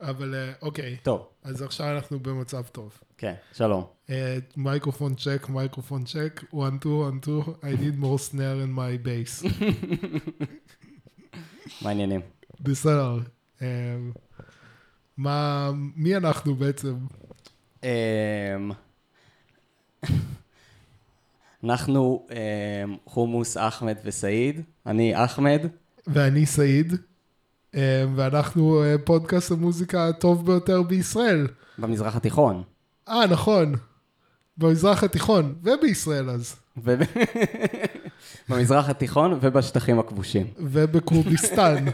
אבל אה, אוקיי, טוב, אז עכשיו אנחנו במצב טוב. כן, שלום. אה, microphone check, microphone check, one two, one two, I need more snare in my bass. מה העניינים? בסדר. אה, מה, מי אנחנו בעצם? אנחנו חומוס, אחמד וסעיד. אני אחמד. ואני סעיד, ואנחנו אה, פודקאסט המוזיקה הטוב ביותר בישראל. במזרח התיכון. אה, נכון. במזרח התיכון, ובישראל אז. במזרח התיכון ובשטחים הכבושים. ובכורדיסטן.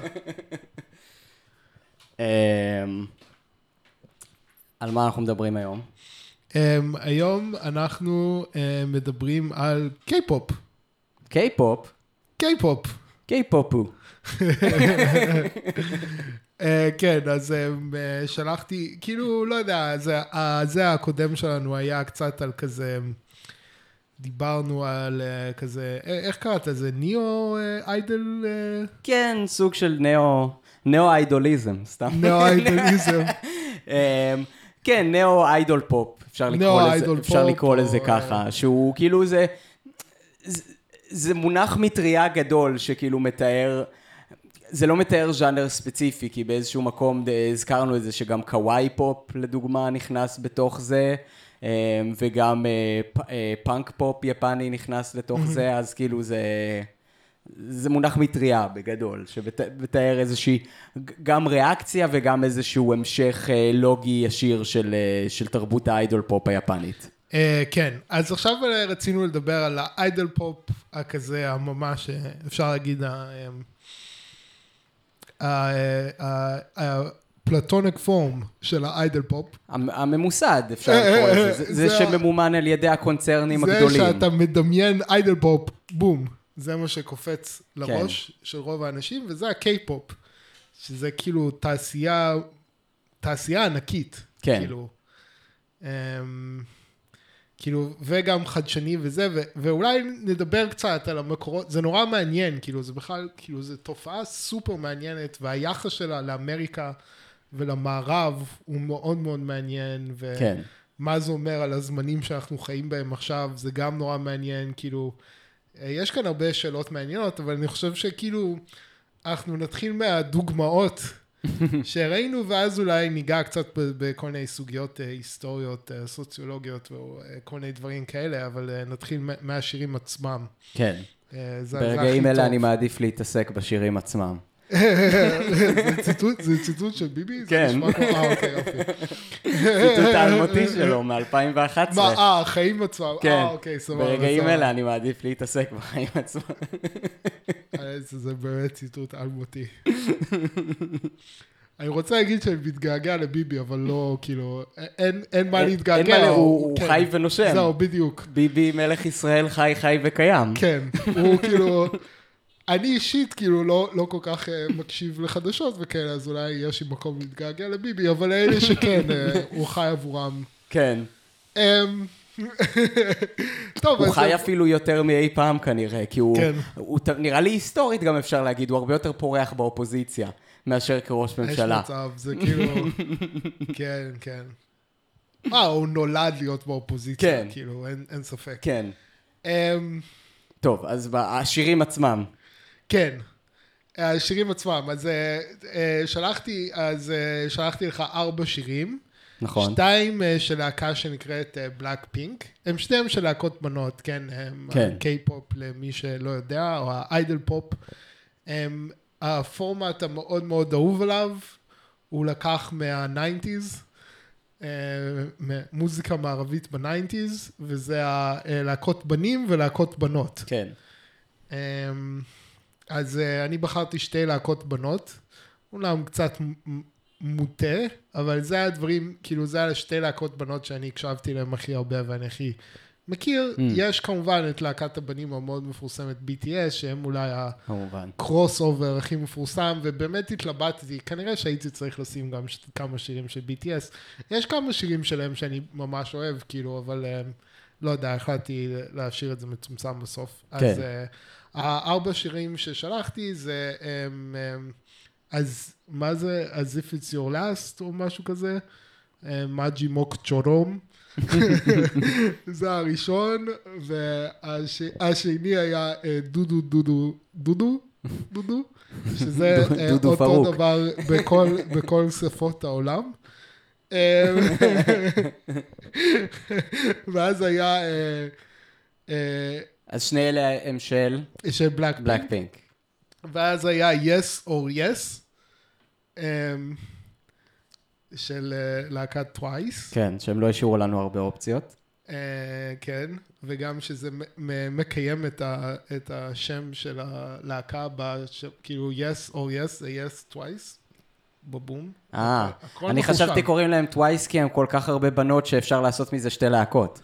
אמ, על מה אנחנו מדברים היום? um, היום אנחנו uh, מדברים על קיי-פופ. K-pop. K-pop. K-pop הוא. Uh, כן, אז um, uh, שלחתי, כאילו, לא יודע, זה, זה הקודם שלנו היה קצת על כזה, דיברנו על כזה, אה, איך קראת לזה? neo idol? כן, סוג של neo, neo-idolism, סתם. neo idolism. אמ, כן, neo idol pop, אפשר לקרוא לזה, ככה, שהוא כאילו זה, זה, מונח מטריה גדול שכאילו מתאר, זה לא מתאר ז'אנר ספציפי, כי באיזשהו מקום הזכרנו את זה שגם kawaii pop לדוגמה נכנס בתוך זה, אמ, וגם אה, אה, punk pop יפני נכנס לתוך זה, אז כאילו זה... זה מונח מטריה בגדול, שמתאר איזושהי, גם ריאקציה וגם איזשהו המשך אה, לוגי ישיר של, אה, של תרבות ה idol pop היפנית. Uh, כן, אז עכשיו אה, רצינו לדבר על ה idol pop הכזה, הממש, אה, אפשר להגיד, ה platonic form של ה idol pop. המ- הממוסד, אפשר לקרוא לזה, זה, זה זה שממומן על ידי הקונצרנים זה הגדולים. שאתה מדמיין idol pop, בום, זה מה שקופץ כן. לראש של רוב האנשים, וזה הקיי-פופ, שזה כאילו תעשייה, תעשייה ענקית. כן. כאילו, אמ, כאילו, וגם חדשני וזה, ו, ואולי נדבר קצת על המקורות, זה נורא מעניין, כאילו, זה בכלל, כאילו, זו תופעה סופר מעניינת, והיחס שלה לאמריקה ולמערב הוא מאוד מאוד מעניין, ו... כן. זה אומר על הזמנים שאנחנו חיים בהם עכשיו, זה גם נורא מעניין, כאילו, אה, יש כאן הרבה שאלות מעניינות, אבל אני חושב שכאילו, אנחנו נתחיל מהדוגמאות שראינו, ואז אולי ניגע קצת בכל מיני סוגיות אה, היסטוריות, אה, סוציולוגיות וכל מיני דברים כאלה, אבל אה, נתחיל מה- מהשירים עצמם. כן. אה, זה- זה ברגעים הכי אלה טוב. אני מעדיף להתעסק בשירים עצמם. זה ציטוט- של ביבי? כן. אה, אוקיי, יופי. ציטוט האלמותי שלו מ-2011. מה, אה, החיים עצמם. כן. אה, אוקיי, סבבה. ברגעים. אלה אני מעדיף להתעסק בחיים עצמם. אה, זה, באמת ציטוט אלמותי. אני רוצה להגיד שאני מתגעגע לביבי, אבל לא, כאילו, אין, אין מה להתגעגע. אין מה, הוא כן. חי ונושם. זהו, בדיוק. ביבי מלך ישראל חי חי וקיים. כן, הוא כאילו, אני אישית כאילו לא, לא כל כך אה, מקשיב לחדשות וכאלה, אז אולי יש לי מקום להתגעגע לביבי, אבל אלה שכן, אה, הוא חי עבורם. כן. אמ, טוב, הוא חי אפילו יותר מאי פעם כנראה, כי הוא, כן. הוא ת- נראה לי היסטורית גם אפשר להגיד, הוא הרבה יותר פורח באופוזיציה מאשר כראש יש ממשלה. מצב, זה כאילו, כן, כן. אה, הוא נולד להיות באופוזיציה, כן. כאילו, אין, אין ספק. כן. אמ, טוב, אז השירים עצמם. כן, השירים עצמם, אז אה, אה, שלחתי, אז אה, שלחתי לך ארבע שירים. נכון. שתיים של להקה שנקראת בלק פינק, הם שניהם של להקות בנות, כן, הם כן. קיי-פופ למי שלא יודע, או ה idol pop. הם, הפורמט המאוד מאוד אהוב עליו, הוא לקח מה nineties, מוזיקה מערבית ב nineties, וזה הלהקות בנים ולהקות בנות. כן. אז אה, אני בחרתי שתי להקות בנות, אומנם קצת מוטה, אבל זה הדברים, כאילו זה היה שתי להקות בנות שאני הקשבתי להם הכי הרבה ואני הכי מכיר. Mm. יש כמובן את להקת הבנים המאוד מפורסמת BTS, שהם אולי. הקרוס אובר הכי מפורסם, ובאמת התלבטתי, כנראה שהייתי צריך לשים גם ש- כמה שירים של BTS. יש כמה שירים שלהם שאני ממש אוהב, כאילו, אבל אה, לא יודע, החלטתי להשאיר את זה מצומצם בסוף. כן. אז אה, הארבע שירים ששלחתי זה הם, הם, אז מה זה, as if it's your last או משהו כזה? מאג'י מוק צ'ורום. זה הראשון, והשני היה דודו דודו דודו דודו, שזה אותו. דבר בכל, בכל שפות העולם. אה, ואז היה אה, אה, אז שני אלה הם של של בלק בלק פינק. ואז היה or yes, um, של uh, להקת טווייס, כן, שהם לא השאירו לנו הרבה אופציות. uh, כן, וגם שזה מקיים את, ה- את השם של הלהקה, כאילו yes or yes, זה yes twice, בבום. אה, הכל אני מחושב. חשבתי קוראים להם טווייס כי הם כל כך הרבה בנות שאפשר לעשות מזה שתי להקות.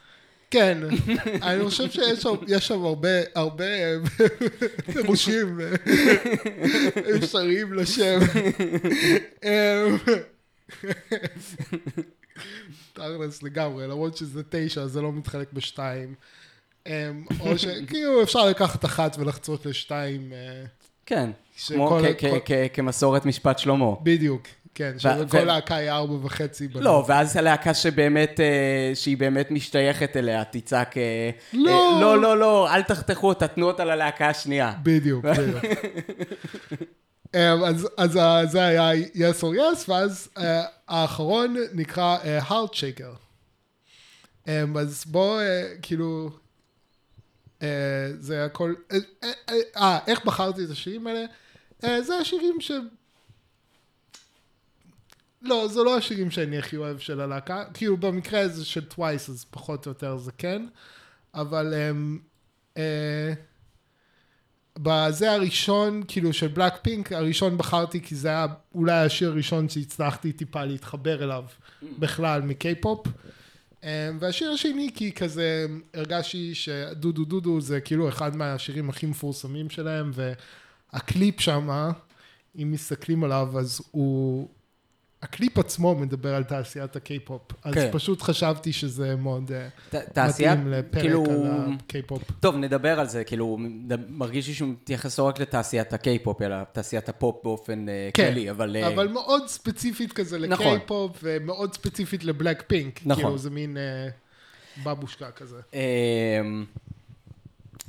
כן, אני חושב שיש שם, יש שם הרבה, הרבה פירושים אה, אפשריים לשם. אה, תכלס לגמרי, למרות שזה תשע, זה לא מתחלק בשתיים. אה, או שכאילו אפשר לקחת אחת ולחצות לשתיים, אה, כן, כמו כמסורת משפט שלמה. בדיוק, כן, שכל להקה היא ארבע וחצי. לא, ואז הלהקה שבאמת, אה, שהיא באמת משתייכת אליה, תצעק, אה, לא. אה, לא, לא, לא, אל תחתכו אותה, תנו אותה ללהקה השנייה. בדיוק, בדיוק. אמ, אז, אז אה, זה היה yes or yes, ואז אה, האחרון נקרא אה, heart shaker. אמ, אז בוא, אה, כאילו, אה, זה הכל, אה, אה, אה, אה, איך בחרתי את השירים האלה? אה, זה השירים ש... לא, זה לא השירים שאני הכי אוהב של הלהקה, כאילו במקרה הזה של טווייס אז פחות או יותר זה כן, אבל אמ, אה, בזה הראשון, כאילו של בלק פינק, הראשון בחרתי כי זה היה אולי השיר הראשון שהצלחתי טיפה להתחבר אליו בכלל מקיי-פופ. אה, והשיר השני כי כזה הרגשתי שדודו דודו זה כאילו אחד מהשירים הכי מפורסמים שלהם והקליפ שם, אם מסתכלים עליו אז הוא, הקליפ עצמו מדבר על תעשיית הקיי-פופ. אז כן. פשוט חשבתי שזה מאוד אה, ת- תעשיית, מתאים לפרק כאילו... על הקיי-פופ. טוב, נדבר על זה, כאילו, מרגיש לי שהוא מתייחס לא רק לתעשיית הקיי-פופ, אלא תעשיית הפופ באופן אה, כן, כללי, אבל... אה, אבל מאוד ספציפית כזה נכון. לקיי-פופ, ומאוד ספציפית לבלק פינק. נכון. כאילו זה מין אה, בבושקה כזה. אמ,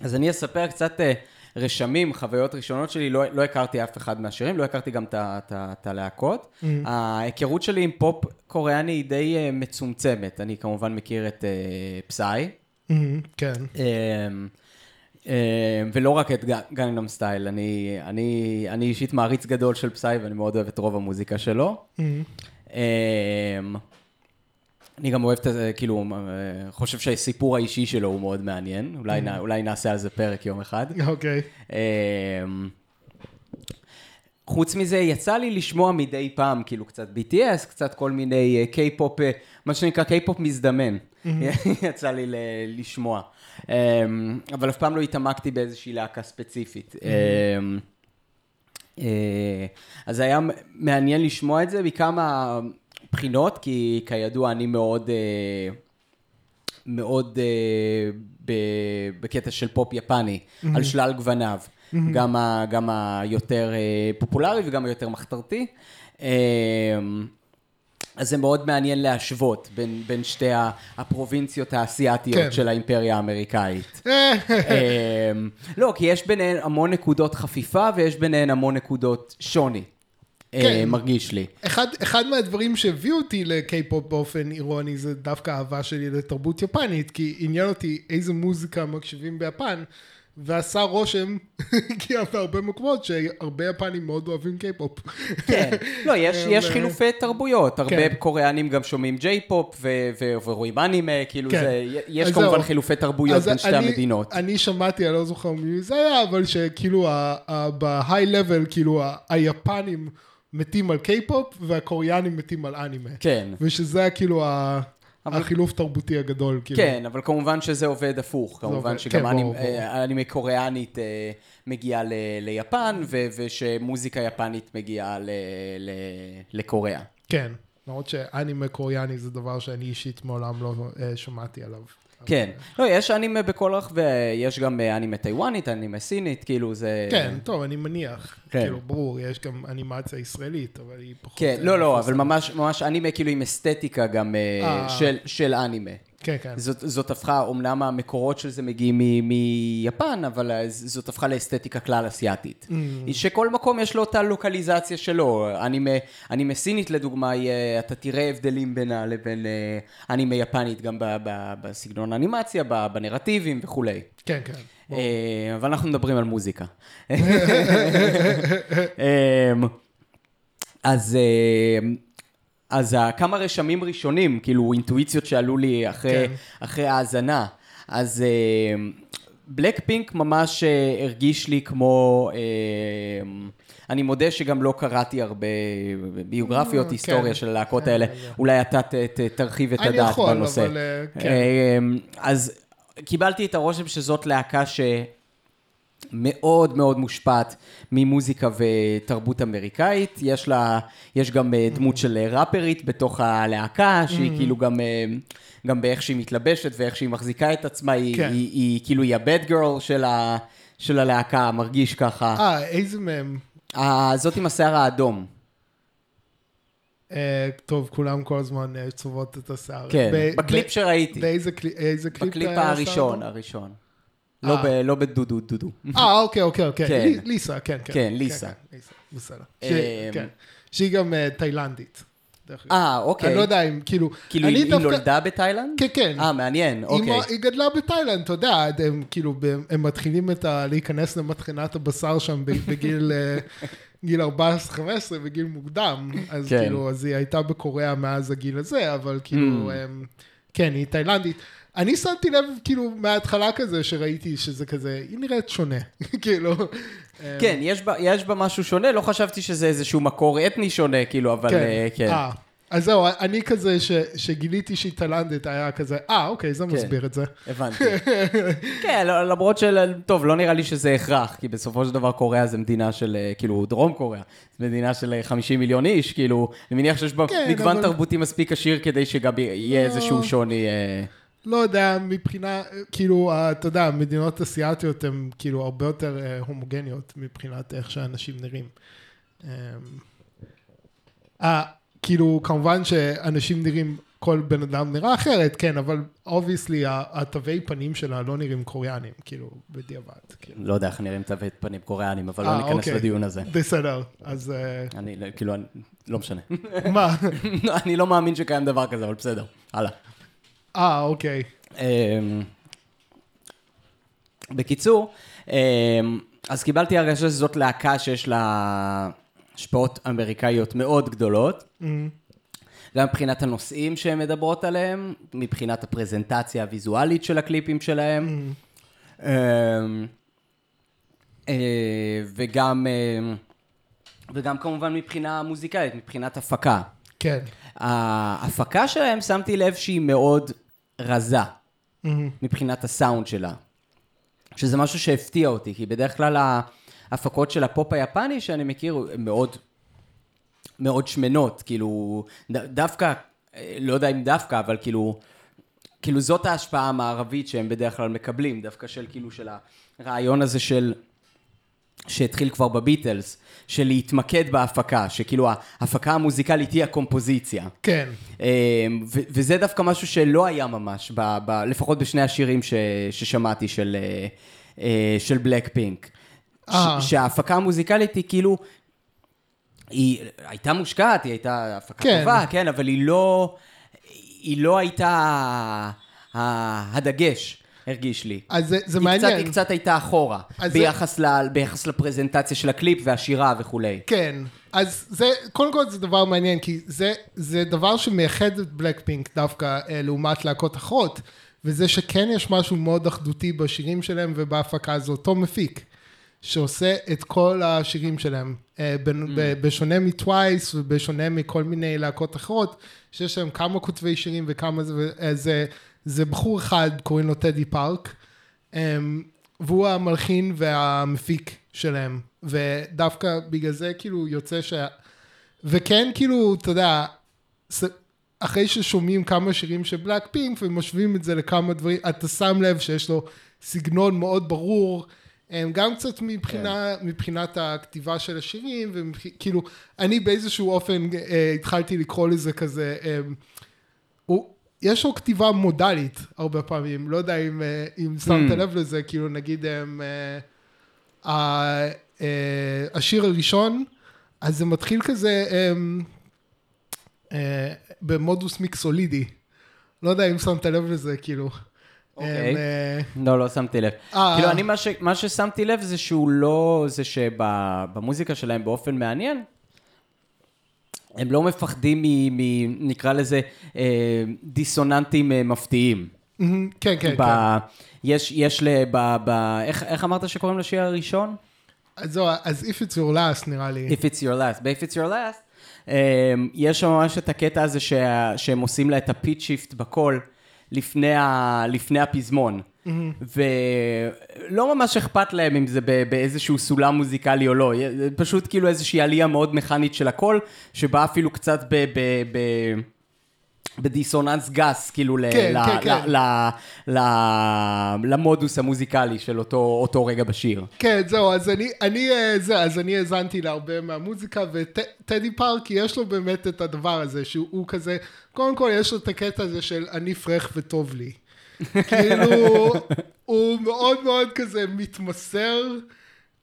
אז אני אספר קצת אה, רשמים, חוויות ראשונות שלי, לא, לא הכרתי אף אחד מהשירים, לא הכרתי גם את הלהקות. Mm-hmm. ההיכרות שלי עם פופ קוריאני היא די אה, מצומצמת. אני כמובן מכיר את אה, פסאי, כן. אמ, אמ, ולא רק את גנגנם סטייל, אני, אני, אני אישית מעריץ גדול של פסאי ואני מאוד אוהב את רוב המוזיקה שלו. אמ, אני גם אוהב את זה, כאילו, אה, חושב שהסיפור האישי שלו הוא מאוד מעניין, אולי, נע- אולי נעשה על זה פרק יום אחד. אוקיי. אמ, חוץ מזה, יצא לי לשמוע מדי פעם, כאילו, קצת BTS, קצת כל מיני קיי-פופ, מה שנקרא קיי-פופ מזדמן. יצא לי לשמוע. אמ, אבל אף פעם לא התעמקתי באיזושהי להקה ספציפית. אמ, אה, אז היה מעניין לשמוע את זה מכמה בחינות, כי כידוע אני מאוד... אה, מאוד אה, בקטע של פופ יפני, על שלל גווניו, גם, ה, גם היותר אה, פופולרי וגם היותר מחתרתי. אז זה מאוד מעניין להשוות בין, בין שתי הפרובינציות האסייתיות כן. של האימפריה האמריקאית. לא, כי יש ביניהן המון נקודות חפיפה ויש ביניהן המון נקודות שוני. כן. אה, מרגיש לי. אחד, אחד מהדברים שהביאו אותי לקיי-פופ באופן אירוני זה דווקא אהבה שלי לתרבות יפנית, כי עניין אותי איזה מוזיקה מקשיבים ביפן, ועשה רושם, כי בהרבה מקומות שהרבה יפנים מאוד אוהבים קיי-פופ. כן. לא, יש, יש אה, חילופי תרבויות. הרבה כן. קוריאנים גם שומעים J-pop ו- ו- ורואים אנימה, כאילו כן. זה, יש כמובן. חילופי תרבויות בין שתי אני- המדינות. אני שמעתי, אני לא זוכר מי זה היה, אבל שכאילו ב-high level, כאילו היפנים מתים על קיי-פופ והקוריאנים מתים על אנימה. כן. ושזה היה כאילו ה- אבל- החילוף תרבותי הגדול. כאילו. כן, אבל כמובן שזה עובד הפוך. כמובן עובד, שגם כן. אה, אנימה קוריאנית אה, מגיעה ל- ליפן, ו- ושמוזיקה יפנית מגיעה ל- ל- לקוריאה. כן, למרות שאנימה קוריאני זה דבר שאני אישית מעולם לא אה, שמעתי עליו. כן. לא, יש אנימה בכל רחבי, יש גם אה, אנימה טיוואנית, אנימה סינית, כאילו זה... כן, טוב, אני מניח. כן. כאילו, ברור, יש גם אנימציה ישראלית, אבל היא פחות... כן, אה, לא, לא, אבל. ממש, ממש אנימה כאילו עם אסתטיקה גם אה. של- של אנימה. כן, כן. זאת, זאת הפכה, אמנם המקורות של זה מגיעים מ- מיפן, אבל זאת הפכה לאסתטיקה כלל אסיאתית. Mm. שכל מקום יש לו אותה לוקליזציה שלו. אנימה, אנימה סינית לדוגמה, אה, אתה תראה הבדלים בינה לבין אה, אנימה יפנית, גם ב- ב- בסגנון האנימציה, בנרטיבים וכולי. כן, כן. אה, אבל אנחנו מדברים על מוזיקה. אמ, אז, אז כמה רשמים ראשונים, כאילו אינטואיציות שעלו לי אחרי, כן. אחרי ההאזנה. אז בלק פינק ממש אה, הרגיש לי כמו, אה, אני מודה שגם לא קראתי הרבה ביוגרפיות, אה, היסטוריה כן. של הלהקות כן, האלה. כן. אולי אתה תרחיב את אני הדעת יכול, בנושא. אבל, אה, כן. אמ, אז קיבלתי את הרושם שזאת להקה שמאוד מאוד מושפעת ממוזיקה ותרבות אמריקאית. יש לה, יש גם אה, דמות של אה, ראפרית בתוך הלהקה, שהיא Mm-hmm. כאילו גם, אה, גם באיך שהיא מתלבשת ואיך שהיא מחזיקה את עצמה, היא, כן. היא, היא כאילו היא הבד גרל של, ה, של הלהקה, מרגיש ככה. אה, איזה מהם? זאת עם השיער האדום. טוב, כולם כל הזמן צובעות את השיער. כן, בקליפ שראיתי. באיזה קליפ? בקליפ הראשון? הראשון. אה. לא ב- לא בדודו דודו. אה, אוקיי, אוקיי, אוקיי. כן. לי- ליסה, כן, כן. כן, ליסה. כן, ליסה, בסדר. אמ, כן. שהיא גם אה, תאילנדית. אה, אוקיי. אני לא יודע אם, כאילו... כאילו, היא דווקא- נולדה בתאילנד? כן, כן. אה, מעניין, אוקיי. היא גדלה בתאילנד, אתה יודע, הם כאילו, הם מתחילים את ה... להיכנס למטחנת הבשר שם בגיל... אה, גיל 14-15 בגיל מוקדם, אז כן. כאילו, אז היא הייתה בקוריאה מאז הגיל הזה, אבל כאילו, Mm. אמ, כן, היא תאילנדית. אני שמתי לב, כאילו, מההתחלה כזה, שראיתי שזה כזה, היא נראית שונה, כאילו. כן, יש בה- יש בה משהו שונה, לא חשבתי שזה איזשהו מקור אתני שונה, כאילו, אבל אה, כן. אה, אז זהו, אני כזה, ש- שגיליתי שהיא תאילנדית, היה כזה, אה, אוקיי, זה מסביר את זה. הבנתי. כן, לא- למרות של... טוב, לא נראה לי שזה הכרח, כי בסופו של דבר קוריאה זה מדינה של, אה, כאילו, דרום קוריאה. זו מדינה של אה, 50 מיליון איש, כאילו, אני מניח שיש בה כן, מגוון אבל- תרבותי מספיק עשיר כדי שגם יהיה לא. איזשהו שוני. אה, לא יודע, מבחינה, כאילו, אתה יודע, מדינות אסיאתיות הן כאילו הרבה יותר אה, הומוגניות מבחינת איך שאנשים נראים. אה, כאילו, כמובן שאנשים נראים, כל בן אדם נראה אחרת, כן, אבל obviously התווי פנים שלה לא נראים קוריאנים, כאילו, בדיעבד. כאילו. לא יודע איך נראים תווי פנים קוריאנים, אבל אה, לא ניכנס אוקיי. לדיון הזה. בסדר, אז אה, אני, כאילו, אני- לא משנה. מה? אני לא מאמין שקיים דבר כזה, אבל בסדר. הלאה. אה, אוקיי. אמ, בקיצור, אמ, אז קיבלתי הרגשה שזאת להקה שיש לה השפעות אמריקאיות מאוד גדולות, אמ, גם מבחינת הנושאים שהן מדברות עליהם, מבחינת הפרזנטציה הוויזואלית של הקליפים שלהם, אמ, אה, וגם, אמ, וגם כמובן מבחינה מוזיקלית, מבחינת הפקה. כן. ההפקה שלהם, שמתי לב שהיא מאוד רזה. אמ, מבחינת הסאונד שלה. שזה משהו שהפתיע אותי, כי בדרך כלל ההפקות של הפופ היפני שאני מכיר הן מאוד, מאוד שמנות, כאילו, ד, דווקא, אה, לא יודע אם דווקא, אבל כאילו, כאילו זאת ההשפעה המערבית שהם בדרך כלל מקבלים, דווקא של כאילו של הרעיון הזה של, שהתחיל כבר בביטלס, של להתמקד בהפקה, שכאילו ההפקה המוזיקלית היא הקומפוזיציה. כן. אמ, ו- וזה דווקא משהו שלא היה ממש, ב- ב- לפחות בשני השירים ש- ששמעתי של, אה, אה, של בלק פינק. אה. שההפקה המוזיקלית היא כאילו, היא הייתה מושקעת, היא הייתה הפקה כן. טובה, כן, אבל היא לא, היא לא הייתה הדגש, הרגיש לי. אז זה, זה היא קצת, מעניין. היא קצת הייתה אחורה, אז זה- ביחס, ל, ביחס לפרזנטציה של הקליפ והשירה וכולי. כן, אז זה, קודם כל זה דבר מעניין, כי זה, זה דבר שמייחד את בלק פינק דווקא אה, לעומת להקות אחרות, וזה שכן יש משהו מאוד אחדותי בשירים שלהם ובהפקה, זה אותו מפיק, שעושה את כל השירים שלהם, אה, Mm. בשונה מטווייס ובשונה מכל מיני להקות אחרות, שיש להם כמה כותבי שירים וכמה זה, אה, זה, זה בחור אחד, קוראים לו טדי פארק, אמ, והוא המלחין והמפיק שלהם, ודווקא בגלל זה כאילו יוצא ש... וכן כאילו, אתה יודע. אחרי ששומעים כמה שירים של בלק פינק ומשווים את זה לכמה דברים, אתה שם לב שיש לו סגנון מאוד ברור, הם גם קצת מבחינה, כן. מבחינת הכתיבה של השירים, וכאילו, אני באיזשהו אופן אה, התחלתי לקרוא לזה כזה, אה, הוא, יש לו כתיבה מודלית הרבה פעמים, לא יודע אם, אה, אם שמת mm. לב לזה, כאילו נגיד הם, אה, אה, אה, השיר הראשון, אז זה מתחיל כזה אה, אה, במודוס מיקסולידי, לא יודע אם שמת לב לזה, כאילו. אוקיי. אה, לא, לא שמתי לב. אה, כאילו, אני, מה ששמתי לב זה שהוא לא, זה שבמוזיקה שלהם באופן מעניין, הם לא מפחדים מ... נקרא לזה, אה, דיסוננטים מפתיעים. כן, כן, כן. יש, יש ל... איך אמרת שקוראים לשיר הראשון? אז זהו, אז If It's Your Last נראה לי. If It's Your Last. ב-If It's Your Last, יש שם ממש את הקטע הזה שהם עושים לה את ה pitch shift בקול. לפני, ה, לפני הפזמון. Mm-hmm. ולא ממש אכפת להם אם זה באיזשהו סולם מוזיקלי או לא, פשוט כאילו איזושהי עלייה מאוד מכנית של הכל, שבאה אפילו קצת ב... ב, ב בדיסוננס גס, כאילו, כן, ל, כן, ל, כן. ל, ל, למודוס המוזיקלי של אותו, אותו רגע בשיר. כן, זהו, אז אני, אני, אה, זה, אז אני האזנתי להרבה מהמוזיקה, וטדי פארק, יש לו באמת את הדבר הזה, שהוא כזה, קודם כל יש לו את הקטע הזה של אני פרח וטוב לי. כאילו, הוא מאוד מאוד כזה מתמסר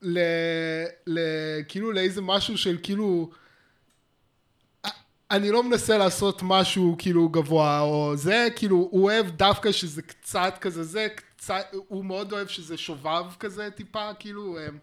ל, ל, כאילו לאיזה משהו של כאילו, אני לא מנסה לעשות משהו כאילו גבוה או זה, כאילו הוא אוהב דווקא שזה קצת כזה זה, קצת, הוא מאוד אוהב שזה שובב כזה טיפה, כאילו, אמ,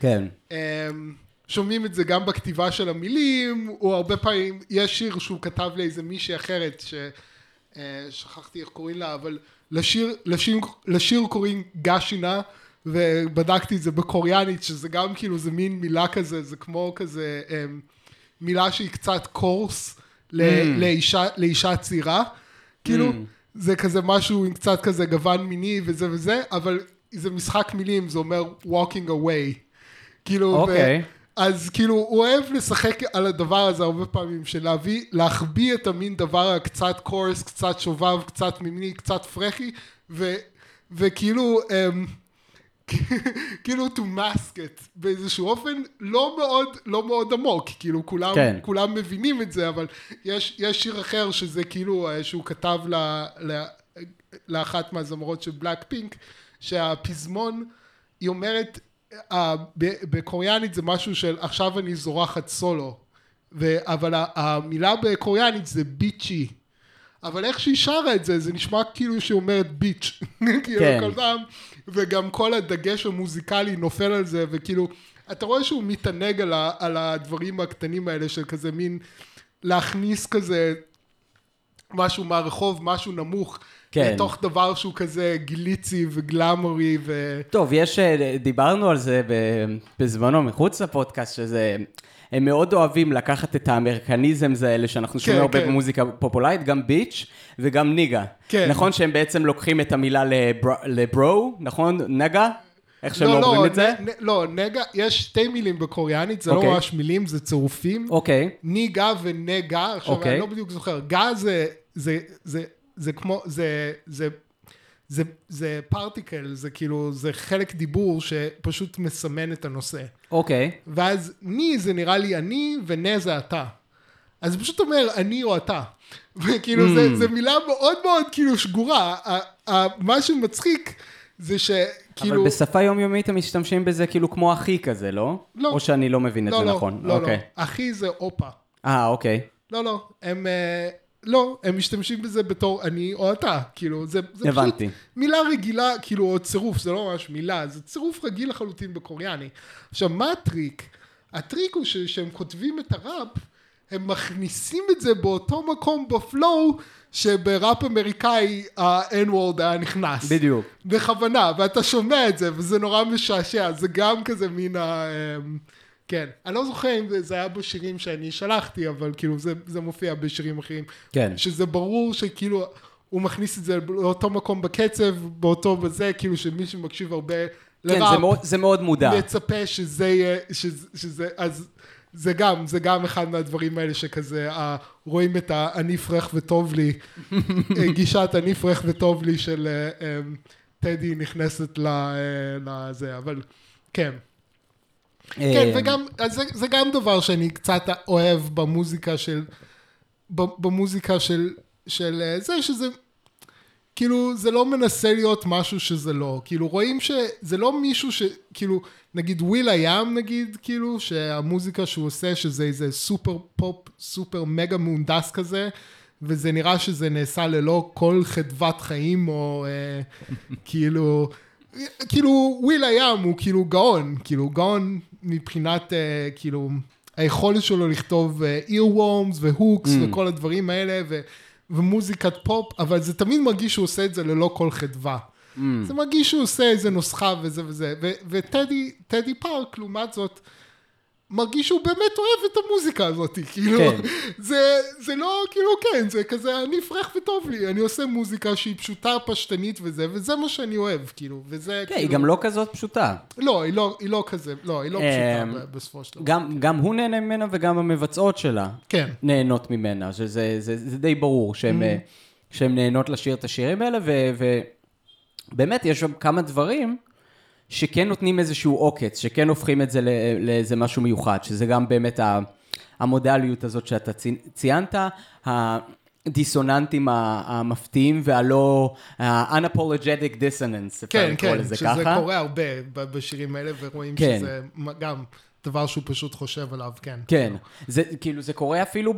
כן. אמ, שומעים את זה גם בכתיבה של המילים, הוא הרבה פעמים, יש שיר שהוא כתב לאיזה מישהי אחרת, ששכחתי אה, איך קוראים לה, אבל לשיר, לשיר, לשיר קוראים גשינה, ובדקתי את זה בקוריאנית, שזה גם כאילו, זה מין מילה כזה, זה כמו כזה... אמ, מילה שהיא קצת קורס ל- mm. לאישה, לאישה צעירה, כאילו, mm. זה כזה משהו עם קצת כזה גוון מיני וזה וזה, אבל זה משחק מילים, זה אומר walking away. כאילו, okay. ו- אוקיי. אז כאילו, הוא אוהב לשחק על הדבר הזה הרבה פעמים, של להביא, להחביא את המין דבר הקצת קורס, קצת שובב, קצת מיני, קצת פרחי, ו- וכאילו, um, כאילו to mask it באיזשהו אופן לא מאוד, לא מאוד עמוק, כאילו כולם, כן. כולם מבינים את זה, אבל יש, יש שיר אחר שזה כאילו, אה, שהוא כתב ל, ל, לאחת מהזמרות של בלק פינק, שהפזמון, היא אומרת, uh, בקוריאנית זה משהו של עכשיו אני זורחת סולו, ו, אבל המילה בקוריאנית זה ביצ'י. אבל איך שהיא שרה את זה, זה נשמע כאילו שהיא אומרת ביץ'. כאילו כן. כל פעם, וגם כל הדגש המוזיקלי נופל על זה, וכאילו, אתה רואה שהוא מתענג על, ה, על הדברים הקטנים האלה של כזה מין להכניס כזה משהו מהרחוב, משהו נמוך. כן. לתוך דבר שהוא כזה גיליצי וגלאמורי ו... טוב, יש, אה, דיברנו על זה בזמנו מחוץ לפודקאסט, שזה הם מאוד אוהבים לקחת את האמריקניזמס האלה שאנחנו שומעים כן, הרבה כן. במוזיקה פופולרית, גם ביץ' וגם ניגה. כן. נכון שהם בעצם לוקחים את המילה לבר... לברו, נכון? נגה? איך שהם לא, אומרים לא, את זה? נ, לא, נגה, יש שתי מילים בקוריאנית, זה okay. לא אוקיי. ממש מילים, זה צירופים. אוקיי. Okay. ניגה ונגה, עכשיו okay. אוקיי. אני לא בדיוק זוכר, גה זה, זה, זה, זה כמו, זה, זה זה, זה פרטיקל, זה כאילו, זה חלק דיבור שפשוט מסמן את הנושא. אוקיי. Okay. ואז ני זה נראה לי אני, ונה זה אתה. אז זה פשוט אומר אני או אתה. וכאילו, mm. זה, זה מילה מאוד מאוד כאילו שגורה. מה שמצחיק זה שכאילו... אבל בשפה יומיומית הם משתמשים בזה כאילו כמו אחי כזה, לא? לא. או שאני לא מבין לא, את זה לא, נכון? לא, לא. אוקיי. לא. אחי זה אופה. אה, אוקיי. לא, לא. הם... אה, לא, הם משתמשים בזה בתור אני או אתה, כאילו, זה, זה פשוט מילה רגילה, כאילו, או צירוף, זה לא ממש מילה, זה צירוף רגיל לחלוטין בקוריאני. עכשיו, מה הטריק? הטריק הוא שכשהם כותבים את הראפ, הם מכניסים את זה באותו מקום בפלואו, שבראפ אמריקאי ה-N-word היה נכנס. בדיוק. בכוונה, ואתה שומע את זה, וזה נורא משעשע, זה גם כזה מין ה... אמ, כן, אני לא זוכר אם זה היה בשירים שאני שלחתי, אבל כאילו זה, זה מופיע בשירים אחרים. כן. שזה ברור שכאילו הוא מכניס את זה לאותו מקום בקצב, באותו בזה, כאילו שמי שמקשיב הרבה לראפ. כן, זה מאוד, זה מאוד מודע. מצפה שזה יהיה, שזה, שזה, אז זה גם, זה גם אחד מהדברים האלה שכזה, אה, רואים את ה"אני פרח וטוב לי", גישת "אני פרח וטוב לי" של אה, אה, טדי נכנסת אה, לזה, אבל כן. כן, אה, וגם, זה, זה גם דבר שאני קצת אוהב במוזיקה של, במוזיקה של, של אה, זה, שזה, כאילו, זה לא מנסה להיות משהו שזה לא, כאילו, רואים שזה לא מישהו ש, כאילו, נגיד will.i.am, נגיד, כאילו, שהמוזיקה שהוא עושה, שזה איזה סופר פופ, super mega מהונדס כזה, וזה נראה שזה נעשה ללא כל חדוות חיים, או אה, כאילו, כאילו will.i.am הוא כאילו גאון, כאילו גאון מבחינת אה, כאילו היכולת שלו לכתוב earworms ו hooks Mm. וכל הדברים האלה ו, ומוזיקת פופ, אבל זה תמיד מרגיש שהוא עושה את זה ללא כל חדווה. Mm. זה מרגיש שהוא עושה איזה נוסחה וזה וזה, וטדי טדי פארק לעומת זאת מרגיש שהוא באמת אוהב את המוזיקה הזאת, כאילו, כן. זה, זה לא, כאילו, כן, זה כזה, אני פרח וטוב לי, אני עושה מוזיקה שהיא פשוטה, פשטנית וזה, וזה מה שאני אוהב, כאילו, וזה, כן, כאילו, היא גם לא כזאת פשוטה. לא, היא לא, היא לא כזה, לא, היא לא אמ, פשוטה ב- בסופו של דבר. גם, גם הוא נהנה ממנה וגם המבצעות שלה כן, נהנות ממנה, שזה זה, זה די ברור שהן Mm. אה, שהן נהנות לשיר את השירים האלה, ובאמת יש שם כמה דברים שכן נותנים איזשהו עוקץ, שכן הופכים את זה לאיזה משהו מיוחד, שזה גם באמת המודליות הזאת שאתה צי- ציינת, הדיסוננטים המפתיעים והלא, ה-unapologetic dissonance, אפשר כן, לקרוא כן, לזה שזה ככה. קורה הרבה ב- בשירים האלה, ורואים כן. שזה גם דבר שהוא פשוט חושב עליו, כן. כן, זה כאילו זה קורה אפילו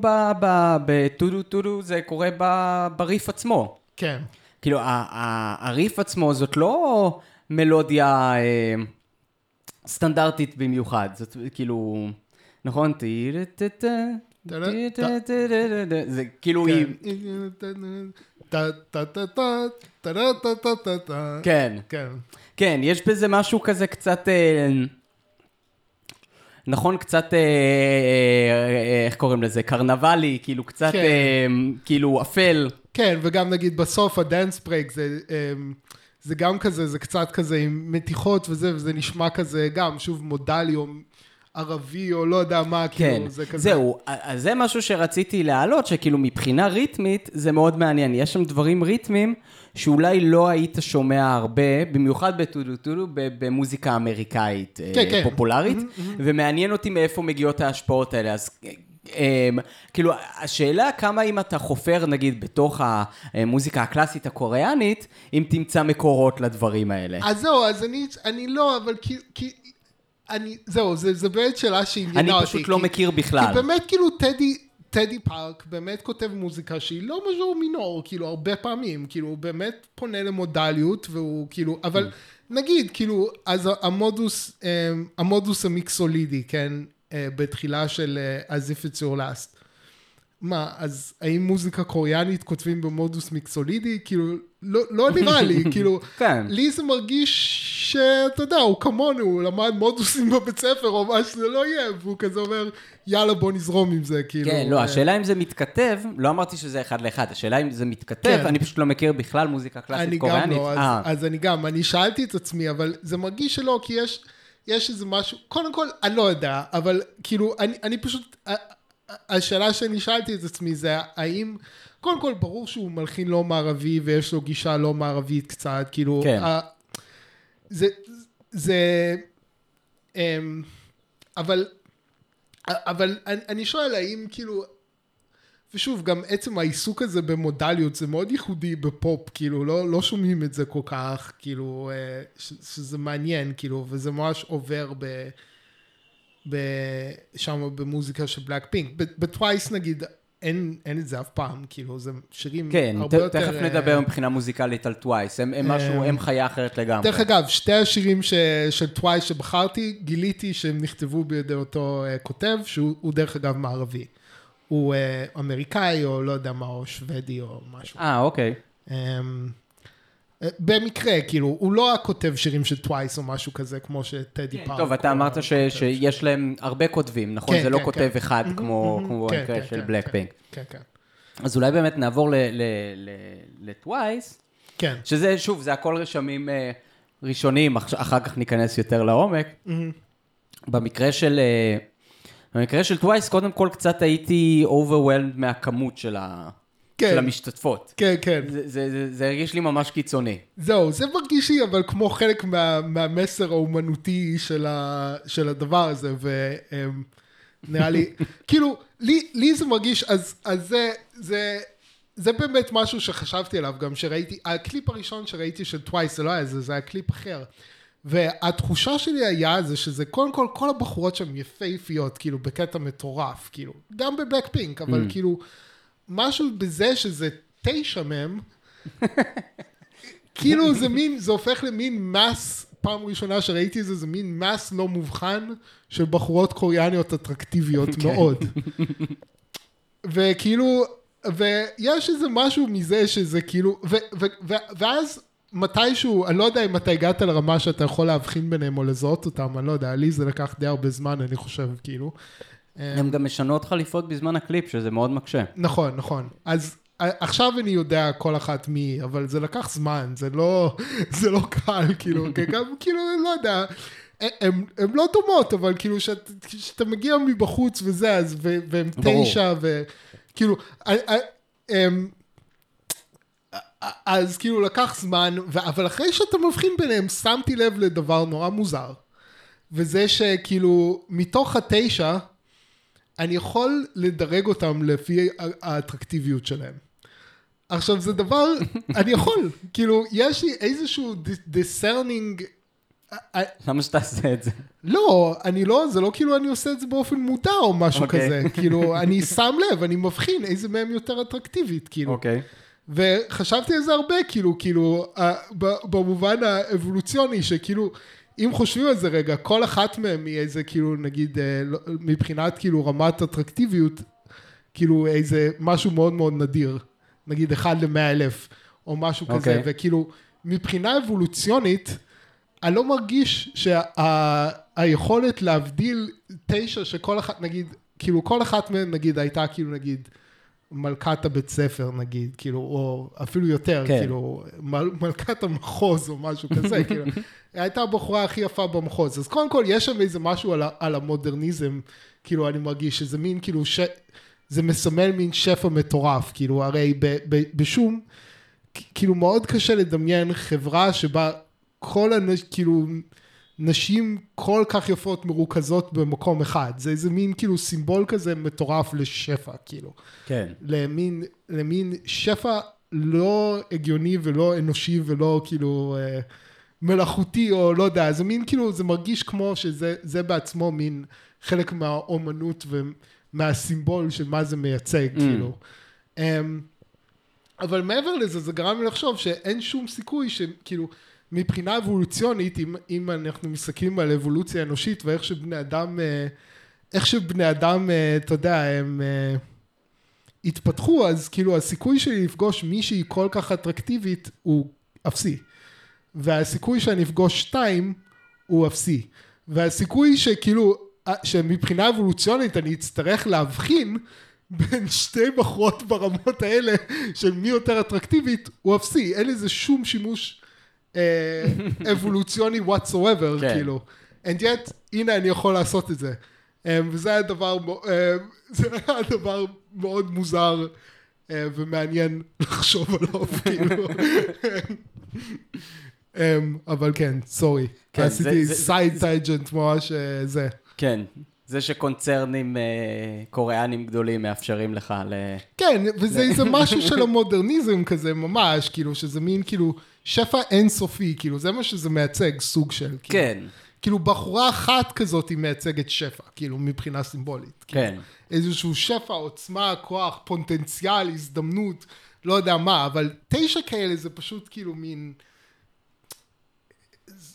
בטודו טודו, זה קורה ב- בריף עצמו. כן, כאילו, הריף עצמו זאת לא מלודיה אה, סטנדרטית במיוחד. זאת כאילו, נכון? זה כאילו היא... כן. כן, יש בזה משהו כזה קצת... אה, נכון, קצת, אה, אה, איך קוראים לזה? קרנבלי, כאילו קצת, כאילו אפל. כן, וגם נגיד בסוף ה dance break זה... זה גם כזה, זה קצת כזה עם מתיחות וזה, וזה נשמע כזה גם, שוב מודלי או ערבי או לא יודע מה, כן, כאילו, זה כזה. זהו, אז זה משהו שרציתי להעלות, שכאילו מבחינה ריתמית זה מאוד מעניין. יש שם דברים ריתמיים שאולי לא היית שומע הרבה, במיוחד בטודו טודו, ב- במוזיקה אמריקאית אה, כן, כן. פופולרית, ומעניין אותי מאיפה מגיעות ההשפעות האלה. אז כאילו, השאלה כמה אם אתה חופר, נגיד, בתוך המוזיקה הקלאסית הקוריאנית, אם תמצא מקורות לדברים האלה. אז זהו, אז אני, אני לא, אבל כי, כי אני, זהו, זה, זה באמת שאלה שעניינה אני אותי. פשוט לא כי- מכיר בכלל. כי באמת כאילו טדי, טדי פארק באמת כותב מוזיקה שהיא לא מז'ור מינור, כאילו הרבה פעמים, כאילו הוא באמת פונה למודליות והוא כאילו, אבל נגיד כאילו, אז המודוס, אמ, המודוס המיקסולידי, כן, בתחילה של אה, As If It's Your Last. מה, אז האם מוזיקה קוריאנית כותבים במודוס מיקסולידי? כאילו, לא, לא נראה לי, כאילו, כן. לי זה מרגיש שאתה יודע, הוא כמונו, הוא למד מודוסים בבית ספר או מה שזה לא יהיה, והוא כזה אומר, יאללה בוא נזרום עם זה, כאילו. כן, לא, אה, השאלה אם זה מתכתב, לא אמרתי שזה אחד לאחד, השאלה אם זה מתכתב, כן. אני פשוט לא מכיר בכלל מוזיקה אני קלאסית גם קוריאנית. לא, אז, אה, אז אני גם, אני שאלתי את עצמי, אבל זה מרגיש שלא, כי יש, יש איזה משהו, קודם כל, אני לא יודע, אבל כאילו, אני, אני פשוט, השאלה שאני שאלתי את עצמי זה, האם, קודם כל, ברור שהוא מלחין לא מערבי, ויש לו גישה לא מערבית קצת, כאילו, כן. ה- זה, זה, אמ, אבל, אבל אני, אני שואל, האם כאילו, ושוב, גם עצם העיסוק הזה במודליות זה מאוד ייחודי בפופ, כאילו, לא, לא שומעים את זה כל כך, כאילו, אה, ש, שזה מעניין, כאילו, וזה ממש עובר ב... ב שם במוזיקה של Blackpink. ב Twice נגיד, אין, אין את זה אף פעם, כאילו, זה שירים כן, ת- הרבה יותר... תכף אה, נדבר מבחינה מוזיקלית על Twice, הם הם משהו, אה, הם חיה אחרת לגמרי. דרך אגב, שתי השירים ש, של Twice שבחרתי, גיליתי שהם נכתבו בידי אותו כותב, שהוא הוא דרך אגב מערבי. הוא uh, אמריקאי, או לא יודע מה, או שוודי, או משהו. אה, אוקיי. Um, במקרה, כאילו, הוא לא הכותב שירים של Twice או משהו כזה, כמו שטדי פארק. טוב, אתה אמרת ש- שיש להם הרבה כותבים, נכון? כן, זה לא כן, כותב כן. אחד מהמם, כמו מהמם. כמו כן, כן, של כן, בלק כן. כן, כן. אז אולי באמת נעבור לטווייס, כן. שזה, שוב, זה הכל רשמים אה, ראשוניים, אח- אחר כך ניכנס יותר לעומק. במקרה של, אה, במקרה של טווייס, קודם כל קצת הייתי overwhelmed מהכמות של, ה... כן. של המשתתפות. כן, כן. זה, זה, זה, זה הרגיש לי ממש קיצוני. זהו, זה מרגיש לי אבל כמו חלק מה, מהמסר האומנותי של, ה, של הדבר הזה, ונראה לי, כאילו, לי, לי זה מרגיש, אז, אז זה, זה, זה באמת משהו שחשבתי עליו גם, שראיתי, הקליפ הראשון שראיתי של Twice, זה לא היה זה, זה היה קליפ אחר. והתחושה שלי היה זה שזה קודם כל כל הבחורות שם יפהפיות כאילו בקטע מטורף כאילו גם ב Blackpink אבל mm. כאילו משהו בזה שזה תשע מהם כאילו זה מין זה הופך למין מס פעם ראשונה שראיתי את זה זה מין מס לא מובחן של בחורות קוריאניות אטרקטיביות okay. מאוד וכאילו ויש איזה משהו מזה שזה כאילו ו, ו, ו, ואז מתישהו, אני לא יודע אם אתה הגעת לרמה שאתה יכול להבחין ביניהם או לזהות אותם, אני לא יודע, לי זה לקח די הרבה זמן, אני חושב, כאילו. הם גם משנות חליפות בזמן הקליפ, שזה מאוד מקשה. נכון, נכון. אז עכשיו אני יודע כל אחת מי, אבל זה לקח זמן, זה לא, זה לא קל, כאילו, גם, כאילו, לא יודע. הן לא דומות, אבל כאילו, כשאתה מגיע מבחוץ וזה, אז, והן תשע, וכאילו, אז כאילו לקח זמן, אבל אחרי שאתה מבחין ביניהם, שמתי לב לדבר נורא מוזר. וזה שכאילו, מתוך התשע, אני יכול לדרג אותם לפי האטרקטיביות שלהם. עכשיו זה דבר, אני יכול, כאילו, יש לי איזשהו discerning... למה שתעשה את זה? לא, אני לא, זה לא כאילו אני עושה את זה באופן מודע או משהו okay. אוקיי. כזה, כאילו, אני שם לב, אני מבחין איזה מהם יותר אטרקטיבית, כאילו. אוקיי. Okay. וחשבתי על זה הרבה, כאילו, כאילו, במובן האבולוציוני, שכאילו, אם חושבים על זה רגע, כל אחת מהן היא איזה, כאילו, נגיד, אה, לא, מבחינת, כאילו, רמת אטרקטיביות, כאילו, איזה משהו מאוד מאוד נדיר, נגיד, אחד למאה אלף, או משהו okay. כזה, אוקיי. וכאילו, מבחינה אבולוציונית, אני לא מרגיש שהיכולת שה, להבדיל תשע שכל אחת, נגיד, כאילו, כל אחת מהן, נגיד, הייתה, כאילו, נגיד, מלכת הבית ספר נגיד, כאילו, או אפילו יותר, כן. כאילו, מל, מלכת המחוז או משהו כזה, כאילו, הייתה הבחורה הכי יפה במחוז. אז קודם כל, יש שם איזה משהו על, על המודרניזם, כאילו, אני מרגיש שזה מין, כאילו, ש... זה מסמל מין שפע מטורף, כאילו, הרי ב, ב, בשום, כאילו, מאוד קשה לדמיין חברה שבה כל הנ... כאילו, נשים כל כך יפות מרוכזות במקום אחד. זה איזה מין כאילו סימבול כזה מטורף לשפע, כאילו. כן. למין, למין שפע לא הגיוני ולא אנושי ולא כאילו אה, מלאכותי או לא יודע, זה מין כאילו, זה מרגיש כמו שזה בעצמו מין חלק מהאומנות ומהסימבול של מה זה מייצג, mm. כאילו. Um, אבל מעבר לזה, זה גרם לי לחשוב שאין שום סיכוי שכאילו... מבחינה אבולוציונית, אם, אם אנחנו מסתכלים על אבולוציה אנושית ואיך שבני אדם, אה, איך שבני אדם, אה, אתה יודע, הם אה, התפתחו, אז כאילו הסיכוי שלי לפגוש מישהי כל כך אטרקטיבית הוא אפסי. והסיכוי שאני אפגוש שתיים הוא אפסי. והסיכוי שכאילו, שמבחינה אבולוציונית אני אצטרך להבחין בין שתי בחורות ברמות האלה של מי יותר אטרקטיבית הוא אפסי. אין לזה שום שימוש אבולוציוני whatsoever, כן. כאילו. And yet, הנה אני יכול לעשות את זה. אה, וזה היה דבר, אה, זה היה דבר מאוד מוזר ומעניין לחשוב עליו, כאילו. אבל כן, sorry. כן, עשיתי side tangent ממש זה. כן, זה שקונצרנים אה, קוריאנים גדולים מאפשרים לך ל... כן, וזה משהו של המודרניזם כזה, ממש, כאילו, שזה מין כאילו שפע אינסופי, כאילו, זה מה שזה מייצג, סוג של... כאילו, כן. כאילו, בחורה אחת כזאת היא מייצגת שפע, כאילו, מבחינה סימבולית. כאילו. כן. כאילו, איזשהו שפע, עוצמה, כוח, פוטנציאל, הזדמנות, לא יודע מה, אבל תשע כאלה זה פשוט כאילו מין...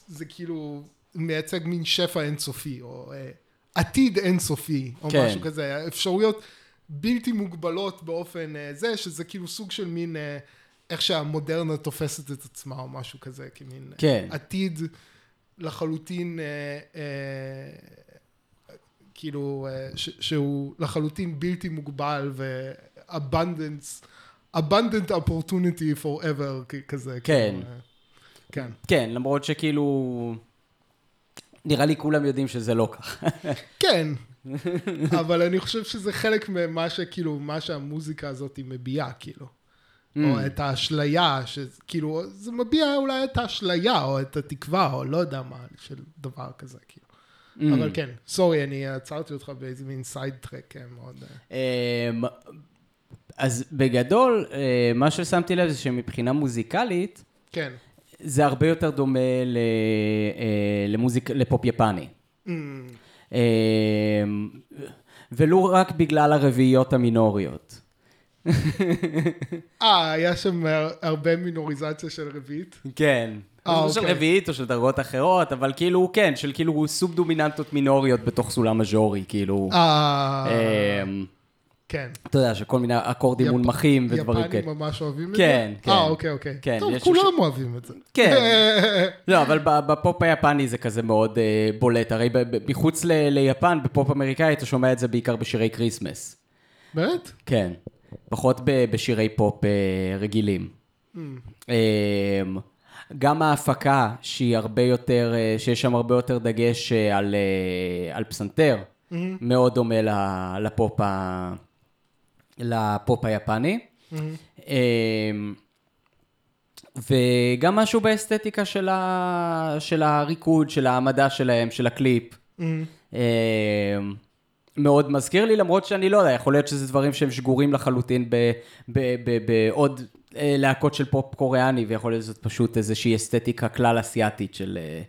זה כאילו מייצג מין שפע אינסופי, או... אה, עתיד אינסופי, או כן. משהו כזה, אפשרויות בלתי מוגבלות באופן אה, זה, שזה כאילו סוג של מין, אה, איך שהמודרנה תופסת את עצמה, או משהו כזה, כמין אה, כן. עתיד לחלוטין, כאילו, ש, שהוא לחלוטין בלתי מוגבל, ו-abundance, abundant opportunity forever, כזה. כן. כאילו, כן. כן, למרות שכאילו... נראה לי כולם יודעים שזה לא כך. כן, אבל אני חושב שזה חלק ממה שכאילו, מה שהמוזיקה הזאת מביעה, כאילו. Mm. או את האשליה, שכאילו, זה מביע אולי את האשליה, או את התקווה, או לא יודע מה, של דבר כזה, כאילו. Mm. אבל כן, סורי, אני עצרתי אותך באיזה מין סייד טרק אה, מאוד... אה, אמ, אז בגדול, אה, מה ששמתי לב זה שמבחינה מוזיקלית, כן. זה הרבה יותר דומה למוזיק, לפופ יפני. Mm, אמ, ולו רק בגלל הרביעיות המינוריות. אה, היה שם הרבה מינוריזציה של רביעית? כן. אה, לא של אוקיי. רביעית או של דרגות אחרות, אבל כאילו, כן, של כאילו סאב דומיננטות מינוריות בתוך סולם מז'ורי, כאילו. אה, אמ, כן. אתה יודע, שכל מיני אקורדים מונמכים ודברים כאלה. יפנים ממש אוהבים את כן, זה? כן. אה, אוקיי, אוקיי. כן, טוב, כולם אוהבים את זה. כן. לא, אבל בפופ היפני זה כזה מאוד אה, בולט. הרי מחוץ ל- יפן, בפופ אמריקאי, אתה שומע את זה בעיקר בשירי Christmas. באמת? כן. פחות בשירי פופ אה, רגילים. אה, גם ההפקה, שהיא הרבה יותר, אה, שיש שם הרבה יותר דגש אה, על, על פסנתר, מאוד דומה לפופ, ה- לפופ היפני. אה, וגם משהו באסתטיקה של, ה... של הריקוד, של העמדה שלהם, של הקליפ. אה, מאוד מזכיר לי, למרות שאני לא יודע, יכול להיות שזה דברים שהם שגורים לחלוטין בעוד אה, להקות של פופ קוריאני, ויכול להיות שזאת פשוט איזושהי אסתטיקה כלל אסיאתית של, אה,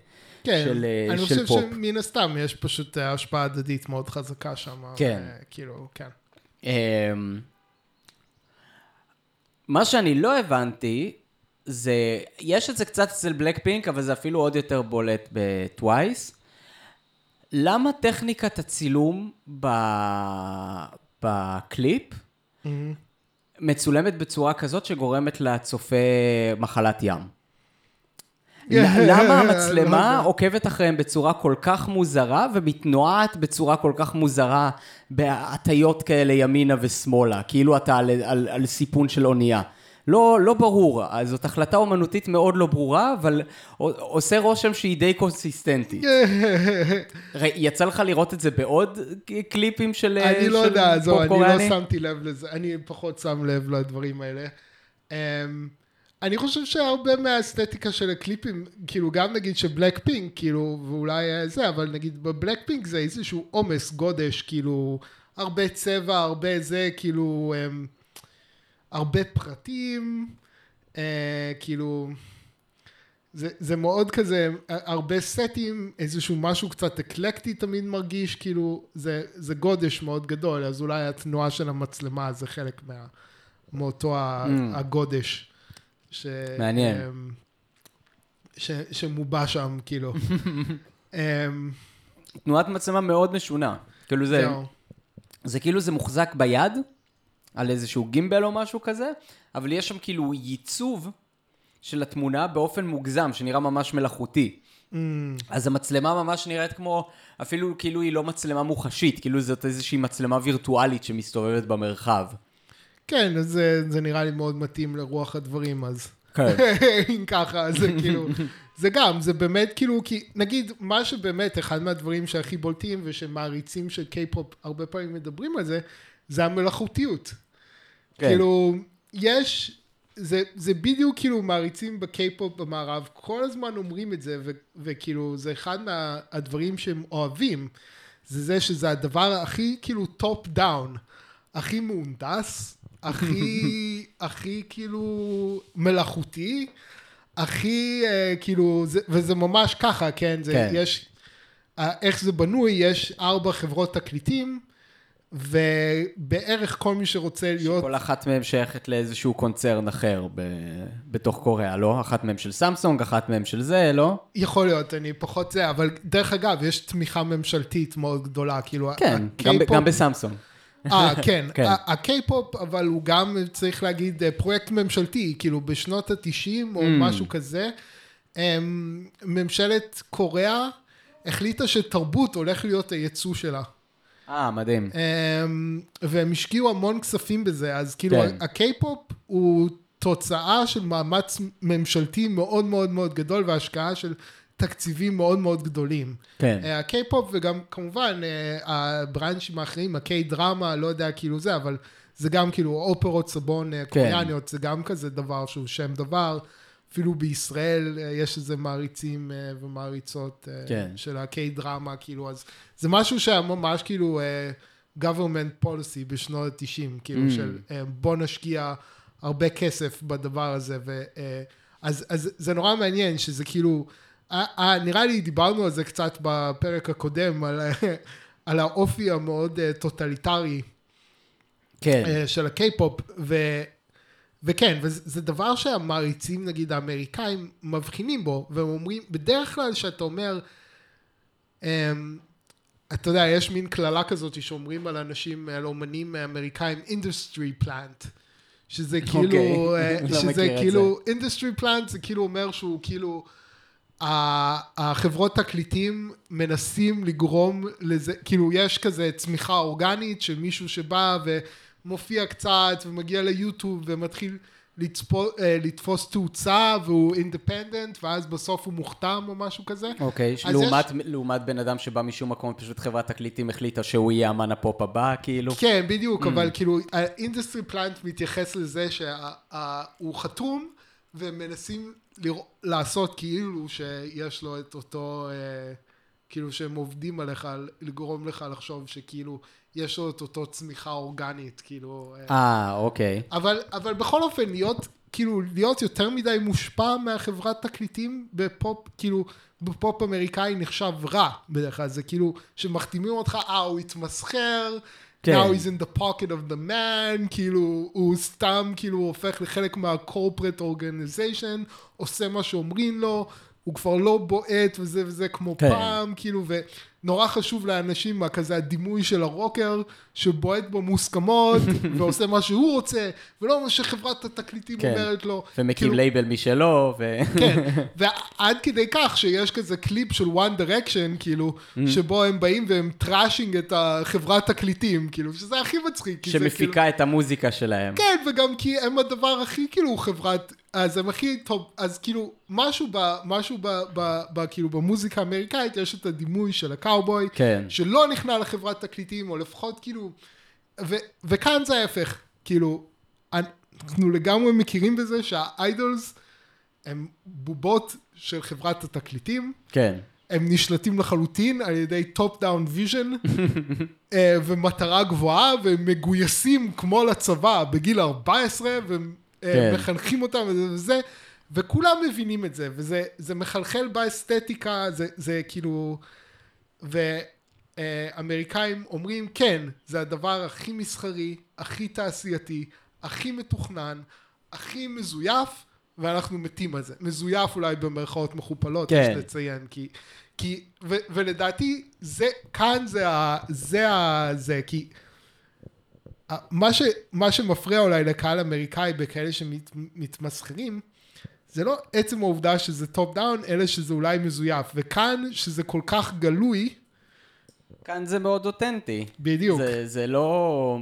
כן, של, אה, אני של חושב פופ. שמן הסתם יש פשוט אה, השפעה הדדית מאוד חזקה שם. כן. אה, כאילו, כן. אמ, מה שאני לא הבנתי, זה, יש את זה קצת אצל Blackpink, אבל זה אפילו עוד יותר בולט ב Twice. למה טכניקת הצילום ב... בקליפ מצולמת בצורה כזאת שגורמת לצופה מחלת ים? ל- למה המצלמה. עוקבת אחריהם בצורה כל כך מוזרה ומתנועת בצורה כל כך מוזרה בהטיות כאלה ימינה ושמאלה, כאילו אתה על, על, על סיפון של אונייה. לא, לא ברור, אז זאת החלטה אומנותית מאוד לא ברורה, אבל עושה רושם שהיא די קונסיסטנטית. הרי יצא לך לראות את זה בעוד קליפים של אני לא של יודע, זהו, פופ אני לא קוריאני? שמתי לב לזה, אני פחות שם לב לדברים האלה. אמ, אני חושב שהרבה מהאסתטיקה של הקליפים, כאילו גם נגיד שבלק פינק, כאילו, ואולי אה, זה, אבל נגיד בבלק פינק זה איזשהו עומס, גודש, כאילו, הרבה צבע, הרבה זה, כאילו, אמ, הרבה פרטים, אה, כאילו, זה, זה מאוד כזה, הרבה סטים, איזשהו משהו קצת אקלקטי תמיד מרגיש, כאילו, זה, זה גודש מאוד גדול, אז אולי התנועה של המצלמה זה חלק מה, מאותו Mm. הגודש. ש, מעניין. אמ, ש, שמובע שם, כאילו. אמ, תנועת מצלמה מאוד משונה. כאילו זה, זהו. זה כאילו זה מוחזק ביד, על איזשהו גימבל או משהו כזה, אבל יש שם כאילו ייצוב של התמונה באופן מוגזם, שנראה ממש מלאכותי. אמ, אז המצלמה ממש נראית כמו, אפילו כאילו היא לא מצלמה מוחשית, כאילו זאת איזושהי מצלמה וירטואלית שמסתובבת במרחב. כן, זה, זה נראה לי מאוד מתאים לרוח הדברים, אז... כן. אם ככה, זה כאילו, זה גם, זה באמת כאילו, כי נגיד, מה שבאמת, אחד מהדברים שהכי בולטים ושמעריצים של קיי-פופ הרבה פעמים מדברים על זה, זה המלאכותיות. כן. כאילו, יש, זה, זה בדיוק כאילו מעריצים בקיי-פופ במערב, כל הזמן אומרים את זה, ו, וכאילו, זה אחד מהדברים שהם אוהבים, זה זה שזה הדבר הכי כאילו top down, הכי מהונדס, הכי, הכי כאילו מלאכותי, הכי אה, כאילו, זה, וזה ממש ככה, כן? זה, כן. יש, אה, איך זה בנוי, יש ארבע חברות תקליטים, ובערך כל מי שרוצה להיות... כל אחת מהן שייכת לאיזשהו קונצרן אחר ב... בתוך קוריאה, לא? אחת מהן של סמסונג, אחת מהן של זה, לא? יכול להיות, אני פחות זה, אבל דרך אגב, יש תמיכה ממשלתית מאוד גדולה, כאילו, כן, גם, גם בסמסונג. אה, כן. כן. הקיי-פופ, אבל הוא גם, צריך להגיד, אה, פרויקט ממשלתי, כאילו בשנות ה-90 או Mm. משהו כזה, אמ, ממשלת קוריאה החליטה שתרבות הולך להיות היצוא שלה. אה, מדהים. אמ, והם השקיעו המון כספים בזה, אז כאילו כן. הקיי-פופ הוא תוצאה של מאמץ ממשלתי מאוד מאוד מאוד גדול והשקעה של תקציבים מאוד מאוד גדולים. כן. אה, הקיי-פופ וגם כמובן אה, ה branch ים האחרים, הקיי-דרמה, לא יודע כאילו זה, אבל זה גם כאילו אופרות סבון אה, כן. קוריאניות, זה גם כזה דבר שהוא שם דבר. אפילו בישראל אה, יש איזה מעריצים אה, ומעריצות אה, כן. של הקיי-דרמה, כאילו, אז זה משהו שהיה ממש כאילו government policy בשנות ה-90, כאילו Mm. של בוא נשקיע הרבה כסף בדבר הזה, ו, אז, אז זה נורא מעניין שזה כאילו, אה, אה, נראה לי דיברנו על זה קצת בפרק הקודם, על, על האופי המאוד טוטליטרי כן. של הקיי-פופ, ו, וכן, וזה זה דבר שהמעריצים נגיד האמריקאים מבחינים בו, והם אומרים, בדרך כלל שאתה אומר, אמ, אתה יודע, יש מין קללה כזאת שאומרים על אנשים, על אומנים אמריקאים, industry plant, שזה כאילו, אוקיי, אה, לא שזה את כאילו, industry plant זה כאילו אומר שהוא כאילו, החברות תקליטים מנסים לגרום לזה, כאילו יש כזה צמיחה אורגנית של מישהו שבא ומופיע קצת ומגיע ליוטיוב ומתחיל לצפו, אה, לתפוס תאוצה והוא independent ואז בסוף הוא מוחתם או משהו כזה. אוקיי, אז לעומת, לעומת בן אדם שבא משום מקום, פשוט חברת תקליטים החליטה שהוא יהיה אמן הפופ הבא, כאילו. כן, בדיוק, אבל כאילו, ה industry plant מתייחס לזה שהוא חתום, והם מנסים לרא- לעשות כאילו שיש לו את אותו, אה, כאילו שהם עובדים עליך, לגרום לך לחשוב שכאילו יש לו את אותו צמיחה אורגנית, כאילו... אה, אה, אוקיי. אבל, אבל בכל אופן, להיות, כאילו, להיות יותר מדי מושפע מהחברת תקליטים בפופ, כאילו, בפופ אמריקאי נחשב רע בדרך כלל, זה כאילו, שמחתימים אותך, אה, הוא התמסחר, כן. now he's in the pocket of the man, כאילו, הוא סתם, כאילו, הופך לחלק מה-corporate organization, עושה מה שאומרים לו, הוא כבר לא בועט וזה וזה כמו כן. פעם, כאילו, ונורא חשוב לאנשים, כזה הדימוי של הרוקר, שבועט במוסכמות, ועושה מה שהוא רוצה, ולא מה שחברת התקליטים כן. אומרת לו. ומקים כאילו, לייבל משלו, ו... כן, ועד כדי כך שיש כזה קליפ של one direction, כאילו, Mm. שבו הם באים והם trashing את החברת תקליטים, כאילו, שזה הכי מצחיק. כאילו- שמפיקה את המוזיקה שלהם. כן, וגם כי הם הדבר הכי כאילו חברת, אז הם הכי טוב, אז כאילו משהו ב... משהו ב... ב... ב כאילו במוזיקה האמריקאית יש את הדימוי של הקאובוי, כן. שלא נכנע לחברת תקליטים, או לפחות כאילו, ו... וכאן זה ההפך, כאילו, אנחנו לגמרי מכירים בזה שה idols הם בובות של חברת התקליטים, כן. הם נשלטים לחלוטין על ידי top down vision ומטרה גבוהה והם מגויסים כמו לצבא בגיל 14 כן. ומחנכים אותם וזה וזה וכולם מבינים את זה וזה זה מחלחל באסתטיקה זה, זה כאילו ואמריקאים אומרים כן זה הדבר הכי מסחרי הכי תעשייתי הכי מתוכנן הכי מזויף ואנחנו מתים על זה מזויף אולי במרכאות מכופלות כן. יש לציין כי כי ו, ולדעתי זה כאן זה ה... זה ה... זה כי מה, ש, מה שמפריע אולי לקהל אמריקאי בכאלה שמתמסחרים זה לא עצם העובדה שזה top down אלא שזה אולי מזויף וכאן שזה כל כך גלוי כאן זה מאוד אותנטי. בדיוק. זה, זה לא...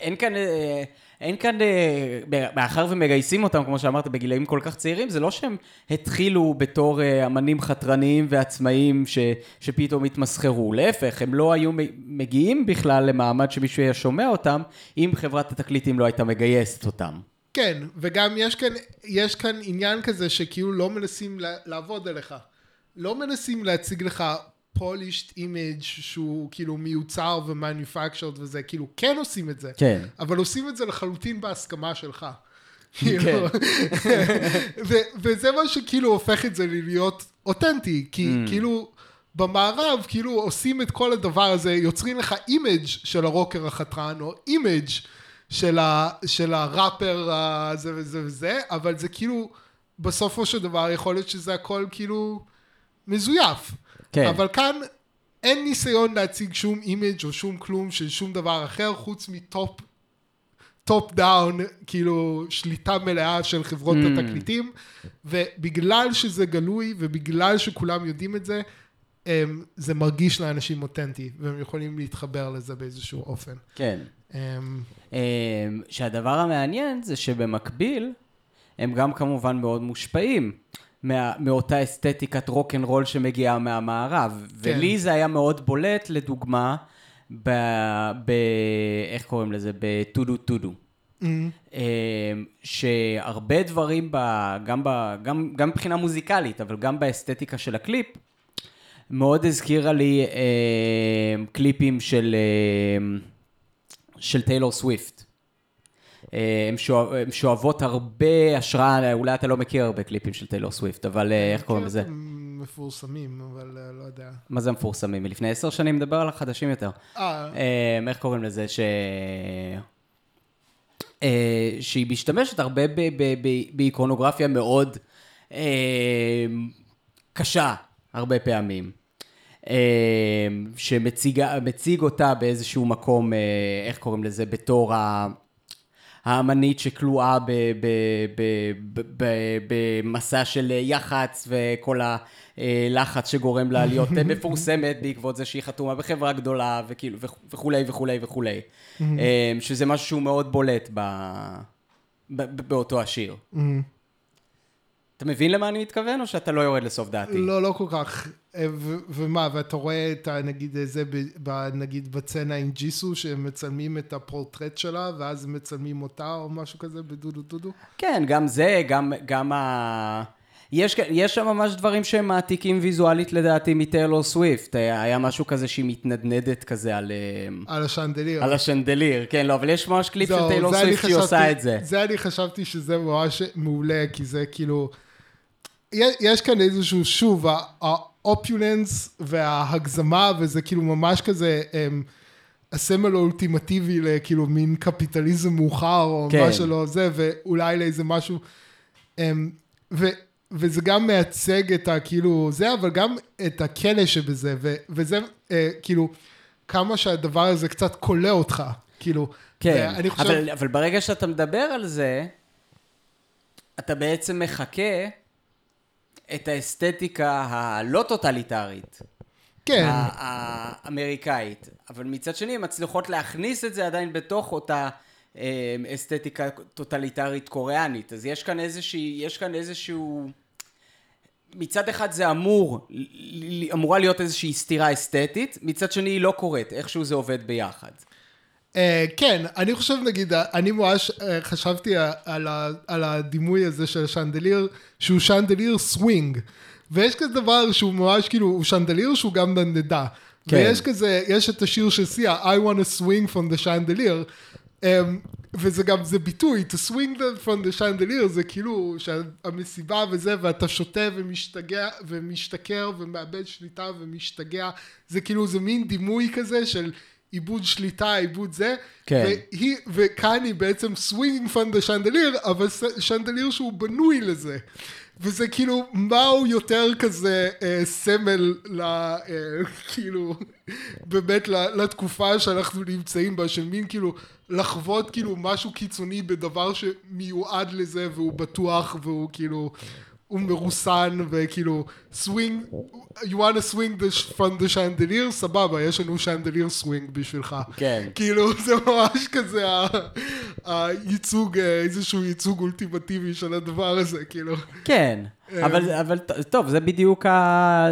אין כאן... אה, אין כאן, אה, מאחר ומגייסים אותם, כמו שאמרת, בגילאים כל כך צעירים, זה לא שהם התחילו בתור אה, אמנים חתרניים ועצמאיים ש, שפתאום התמסחרו. להפך, הם לא היו מגיעים בכלל למעמד שמישהו היה שומע אותם, אם חברת התקליטים לא הייתה מגייסת אותם. כן, וגם יש כאן, יש כאן עניין כזה שכאילו לא מנסים לעבוד עליך. לא מנסים להציג לך polished image שהוא כאילו מיוצר ומנופקצ'רד וזה, כאילו כן עושים את זה. כן. אבל עושים את זה לחלוטין בהסכמה שלך. כן. כאילו, וזה מה שכאילו הופך את זה להיות אותנטי, כי Mm. כאילו במערב כאילו עושים את כל הדבר הזה, יוצרים לך image של הרוקר החתרן, או image של, ה- של הראפר הזה וזה וזה, אבל זה כאילו בסופו של דבר יכול להיות שזה הכל כאילו מזויף. כן. אבל כאן אין ניסיון להציג שום image או שום כלום של שום דבר אחר חוץ מ top top down, כאילו שליטה מלאה של חברות Mm. התקליטים, ובגלל שזה גלוי ובגלל שכולם יודעים את זה, הם, זה מרגיש לאנשים אותנטי, והם יכולים להתחבר לזה באיזשהו אופן. כן. הם, אמ, שהדבר המעניין זה שבמקביל, הם גם כמובן מאוד מושפעים. מה, מאותה אסתטיקת רוק אנד רול שמגיעה מהמערב. כן. ולי זה היה מאוד בולט, לדוגמה, ב... ב איך קוראים לזה? בטודו טודו. Mm-hmm. אה, שהרבה דברים, ב, גם, ב, גם, גם מבחינה מוזיקלית, אבל גם באסתטיקה של הקליפ, מאוד הזכירה לי אה, קליפים של, אה, של טיילור סוויפט. אה, שואב, הם שואבות הרבה השראה, אולי אתה לא מכיר הרבה קליפים של טיילור סוויפט, אבל אה, איך קוראים לזה? מפורסמים, אבל אה, לא יודע. מה זה מפורסמים? מלפני עשר שנים מדבר על החדשים יותר. אה, אה, איך קוראים לזה? ש... אה, שהיא משתמשת הרבה ב- ב- ב- באיקרונוגרפיה מאוד אה, קשה, הרבה פעמים. אה, שמציג אותה באיזשהו מקום, אה, איך קוראים לזה? בתור ה... האמנית שכלואה במסע של יח"צ וכל הלחץ שגורם לה להיות מפורסמת בעקבות זה שהיא חתומה בחברה גדולה וכאילו וכולי וכולי וכולי. אה, שזה משהו שהוא מאוד בולט ב- באותו השיר. אתה מבין למה אני מתכוון או שאתה לא יורד לסוף דעתי? לא, לא כל כך. אה, ו- ומה, ואתה רואה את ה... נגיד אה, זה, ב- נגיד בצנה עם ג'יסו, שהם מצלמים את הפורטרט שלה, ואז מצלמים אותה, או משהו כזה, בדודו דודו? כן, גם זה, גם, גם ה... יש, יש שם ממש דברים שהם מעתיקים ויזואלית לדעתי מטיילור סוויפט. היה, היה משהו כזה שהיא מתנדנדת כזה על, אה, על ה chandelier. על ה chandelier. כן, לא, אבל יש ממש קליפ של זהו, טיילור סוויפט שהיא עושה את זה. זה אני חשבתי שזה ממש מעולה, כי זה כאילו... יש, יש כאן איזשהו, שוב, ה opulence וההגזמה, וזה כאילו ממש כזה... הם, הסמל האולטימטיבי לכאילו מין קפיטליזם מאוחר, או כן. מה שלא זה, ואולי לאיזה משהו... הם, ו, וזה גם מייצג את הכאילו זה, אבל גם את הכלא שבזה, ו, וזה אה, כאילו כמה שהדבר הזה קצת כולא אותך, כאילו. כן, חושב... אבל, אבל ברגע שאתה מדבר על זה, אתה בעצם מחקה את האסתטיקה הלא טוטליטרית. כן, האמריקאית. אבל מצד שני, הן מצליחות להכניס את זה עדיין בתוך אותה אה, אסתטיקה טוטליטרית קוריאנית. אז יש כאן איזושהי, יש כאן איזשהו... מצד אחד זה אמור, אמורה להיות איזושהי סתירה אסתטית, מצד שני היא לא קורית, איכשהו זה עובד ביחד. אה, כן, אני חושב נגיד, אני ממש אה, חשבתי על, ה, על הדימוי הזה של ה chandelier, שהוא chandelier swing. ויש כזה דבר שהוא ממש כאילו, הוא chandelier שהוא גם נדנדה. כן. ויש כזה, יש את השיר של סיה, I want to swing from the chandelier. Um, וזה גם, זה ביטוי, to swing the- from the chandelier, זה כאילו שהמסיבה וזה, ואתה שותה ומשתגע, ומשתכר ומאבד שליטה ומשתגע, זה כאילו, זה מין דימוי כזה של איבוד שליטה, איבוד זה, כן. והיא, וכאן היא בעצם swing from the chandelier, אבל שנדליר שהוא בנוי לזה. וזה כאילו, מהו יותר כזה אה, סמל ל... אה, כאילו, באמת ל- לתקופה שאנחנו נמצאים בה, של מין כאילו לחוות כאילו משהו קיצוני בדבר שמיועד לזה והוא בטוח והוא כאילו, הוא מרוסן וכאילו, swing, you want to swing the, from the chandelier, סבבה, יש לנו chandelier swing בשבילך. כן. כאילו זה ממש כזה הייצוג, אה, איזשהו ייצוג אולטימטיבי של הדבר הזה, כאילו. כן, אבל, אבל ט- טוב, זה בדיוק ה...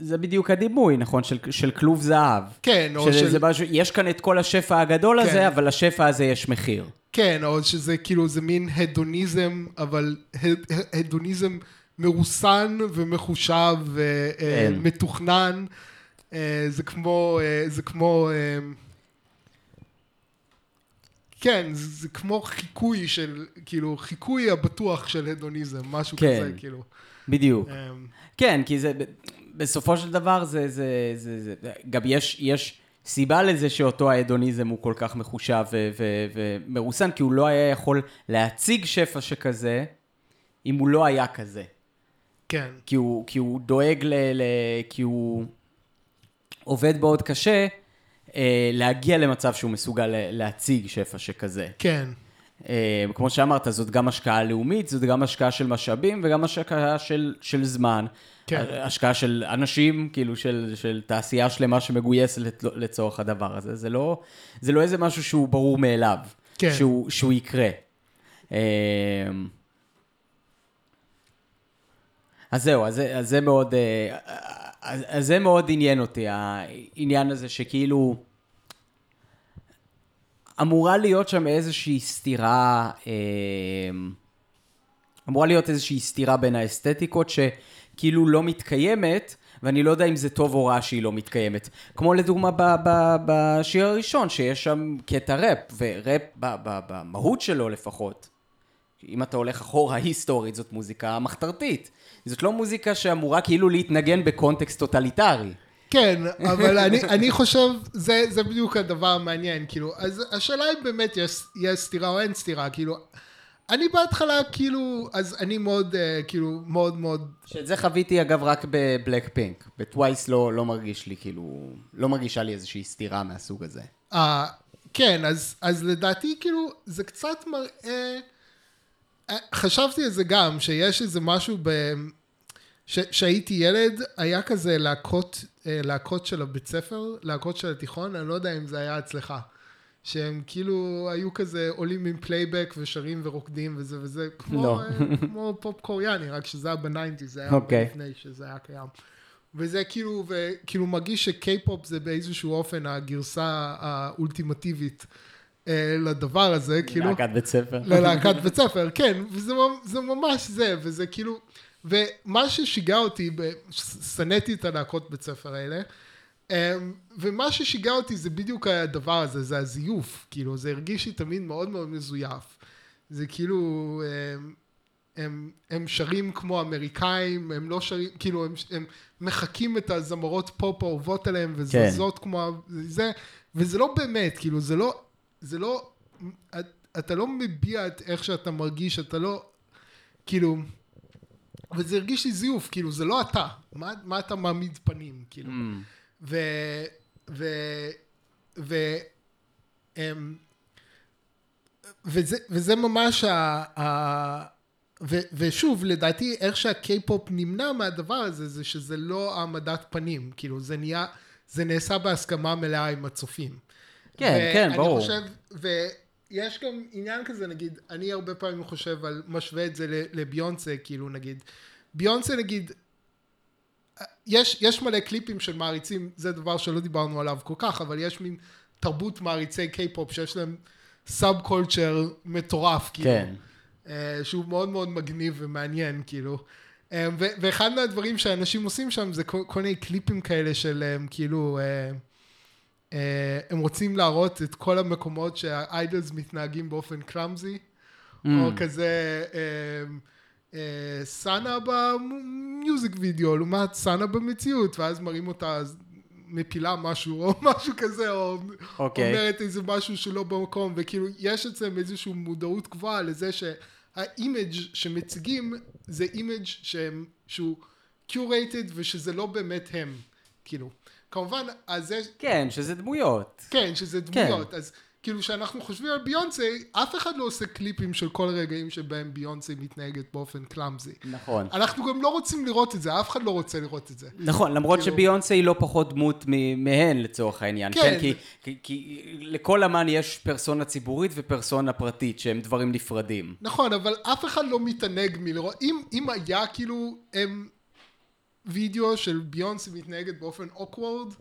זה בדיוק הדימוי, נכון? של, של כלוב זהב. כן, או של... של- זה משהו, יש כאן את כל השפע הגדול כן. הזה, אבל לשפע הזה יש מחיר. כן, או שזה כאילו, זה מין הדוניזם, אבל הד- הדוניזם מרוסן ומחושב כן. ומתוכנן. אה, זה כמו, אה, זה כמו, אה, כן, זה זה כמו חיקוי של, כאילו, חיקוי הבטוח של הדוניזם, משהו כן. כזה, כאילו. בדיוק. אה, כן, כי זה, בסופו של דבר זה, זה, זה, זה גם יש, יש סיבה לזה שאותו ההדוניזם הוא כל כך מחושב ו, ו, ומרוסן, כי הוא לא היה יכול להציג שפע שכזה, אם הוא לא היה כזה. כן, כי הוא, כי הוא דואג ל, ל... כי הוא עובד מאוד קשה אה, להגיע למצב שהוא מסוגל להציג שפע שכזה. כן, אה, כמו שאמרת, זאת גם השקעה לאומית, זאת גם השקעה של משאבים וגם השקעה של, של זמן. כן. השקעה של אנשים, כאילו של, של תעשייה שלמה שמגויסת לצורך הדבר הזה. זה לא, זה לא איזה משהו שהוא ברור מאליו, כן. שהוא, שהוא יקרה. אה, אז זהו, אז זה, אז זה מאוד, אה, אז, אז זה מאוד עניין אותי, העניין הזה שכאילו... אמורה להיות שם איזושהי סתירה, אה, אמורה להיות איזושהי סתירה בין האסתטיקות שכאילו לא מתקיימת, ואני לא יודע אם זה טוב או רע שהיא לא מתקיימת. כמו לדוגמה בשיר הראשון, שיש שם קטע ראפ, וראפ במהות שלו לפחות. אם אתה הולך אחורה היסטורית, זאת מוזיקה מחתרתית. זאת לא מוזיקה שאמורה כאילו להתנגן בקונטקסט טוטליטרי. כן, אבל אני, אני חושב, זה, זה בדיוק הדבר המעניין, כאילו, אז השאלה אם באמת יש, יש סתירה או אין סתירה, כאילו, אני בהתחלה, כאילו, אז אני מאוד, uh, כאילו, מאוד מאוד... שאת זה חוויתי אגב רק בבלק פינק. בטווייס לא, לא מרגיש לי, כאילו, לא מרגישה לי איזושהי סתירה מהסוג הזה. Uh, כן, אז, אז לדעתי, כאילו, זה קצת מראה... אה, חשבתי על זה גם, שיש איזה משהו ב... כשהייתי ילד, היה כזה להקות, אה, להקות של הבית ספר, להקות של התיכון, אני לא יודע אם זה היה אצלך. שהם כאילו היו כזה עולים עם פלייבק ושרים ורוקדים וזה וזה, כמו, לא. כמו פופ קוריאני, רק שזה היה ב nineties, זה היה אוקיי. okay. לפני שזה היה קיים. וזה כאילו, וכאילו מרגיש שקיי-פופ זה באיזשהו אופן הגרסה האולטימטיבית אה, לדבר הזה, כאילו. להקת בית ספר. ללהקת בית ספר, כן, וזה ממ- זה ממש זה, וזה כאילו, ומה ששיגע אותי, שנאתי את הלהקות בית ספר האלה, ומה ששיגע אותי זה בדיוק הדבר הזה, זה הזיוף, כאילו, זה הרגיש לי תמיד מאוד מאוד מזויף. זה כאילו, הם, הם, הם שרים כמו אמריקאים, הם לא שרים, כאילו, הם, הם מחקים את הזמרות פופ האהובות עליהם, וזזות כן. כמו, זה, וזה לא באמת, כאילו, זה לא, זה לא, אתה לא מביע את איך שאתה מרגיש, אתה לא, כאילו, וזה הרגיש לי זיוף, כאילו, זה לא אתה, מה, מה אתה מעמיד פנים, כאילו. Mm. ו... ו... ו... אמ, וזה, וזה ממש ה... ה... ו, ושוב, לדעתי, איך שהקיי-פופ נמנע מהדבר הזה, זה שזה לא העמדת פנים, כאילו, זה נהיה, זה נעשה בהסכמה מלאה עם הצופים. כן, כן, ברור. חושב, ויש גם עניין כזה, נגיד, אני הרבה פעמים חושב על, משווה את זה לביונסה, כאילו, נגיד, ביונסה, נגיד, יש, יש מלא קליפים של מעריצים, זה דבר שלא דיברנו עליו כל כך, אבל יש מין תרבות מעריצי קיי-פופ שיש להם subculture מטורף, כאילו. כן. אה, שהוא מאוד מאוד מגניב ומעניין, כאילו. אה, ואחד מהדברים שאנשים עושים שם זה כל, כל מיני קליפים כאלה של אה, כאילו, הם רוצים להראות את כל המקומות שה idols מתנהגים באופן clumsy, Mm. או כזה סאנה ב music video, לעומת סאנה במציאות, ואז מראים אותה מפילה משהו, או משהו כזה, או אוקיי. אומרת איזה משהו שלא במקום, וכאילו יש אצלם איזושהי מודעות גבוהה לזה שה image שמציגים זה image שהם, שהוא curated ושזה לא באמת הם, כאילו. כמובן, אז זה, כן, שזה דמויות. כן, שזה דמויות, אז כאילו כשאנחנו חושבים על ביונסי, אף אחד לא עושה קליפים של כל הרגעים שבהם ביונסי מתנהגת באופן קלאמזי. נכון. אנחנו גם לא רוצים לראות את זה, אף אחד לא רוצה לראות את זה. נכון, למרות כאילו- שביונסה היא לא פחות דמות מהן לצורך העניין, כן. כן? כי, כי, כי לכל אמן יש פרסונה ציבורית ופרסונה פרטית, שהם דברים נפרדים. נכון, אבל אף אחד לא מתענג מלראות, אם, אם היה כאילו הם וידאו של ביונסי מתנהגת באופן awkward,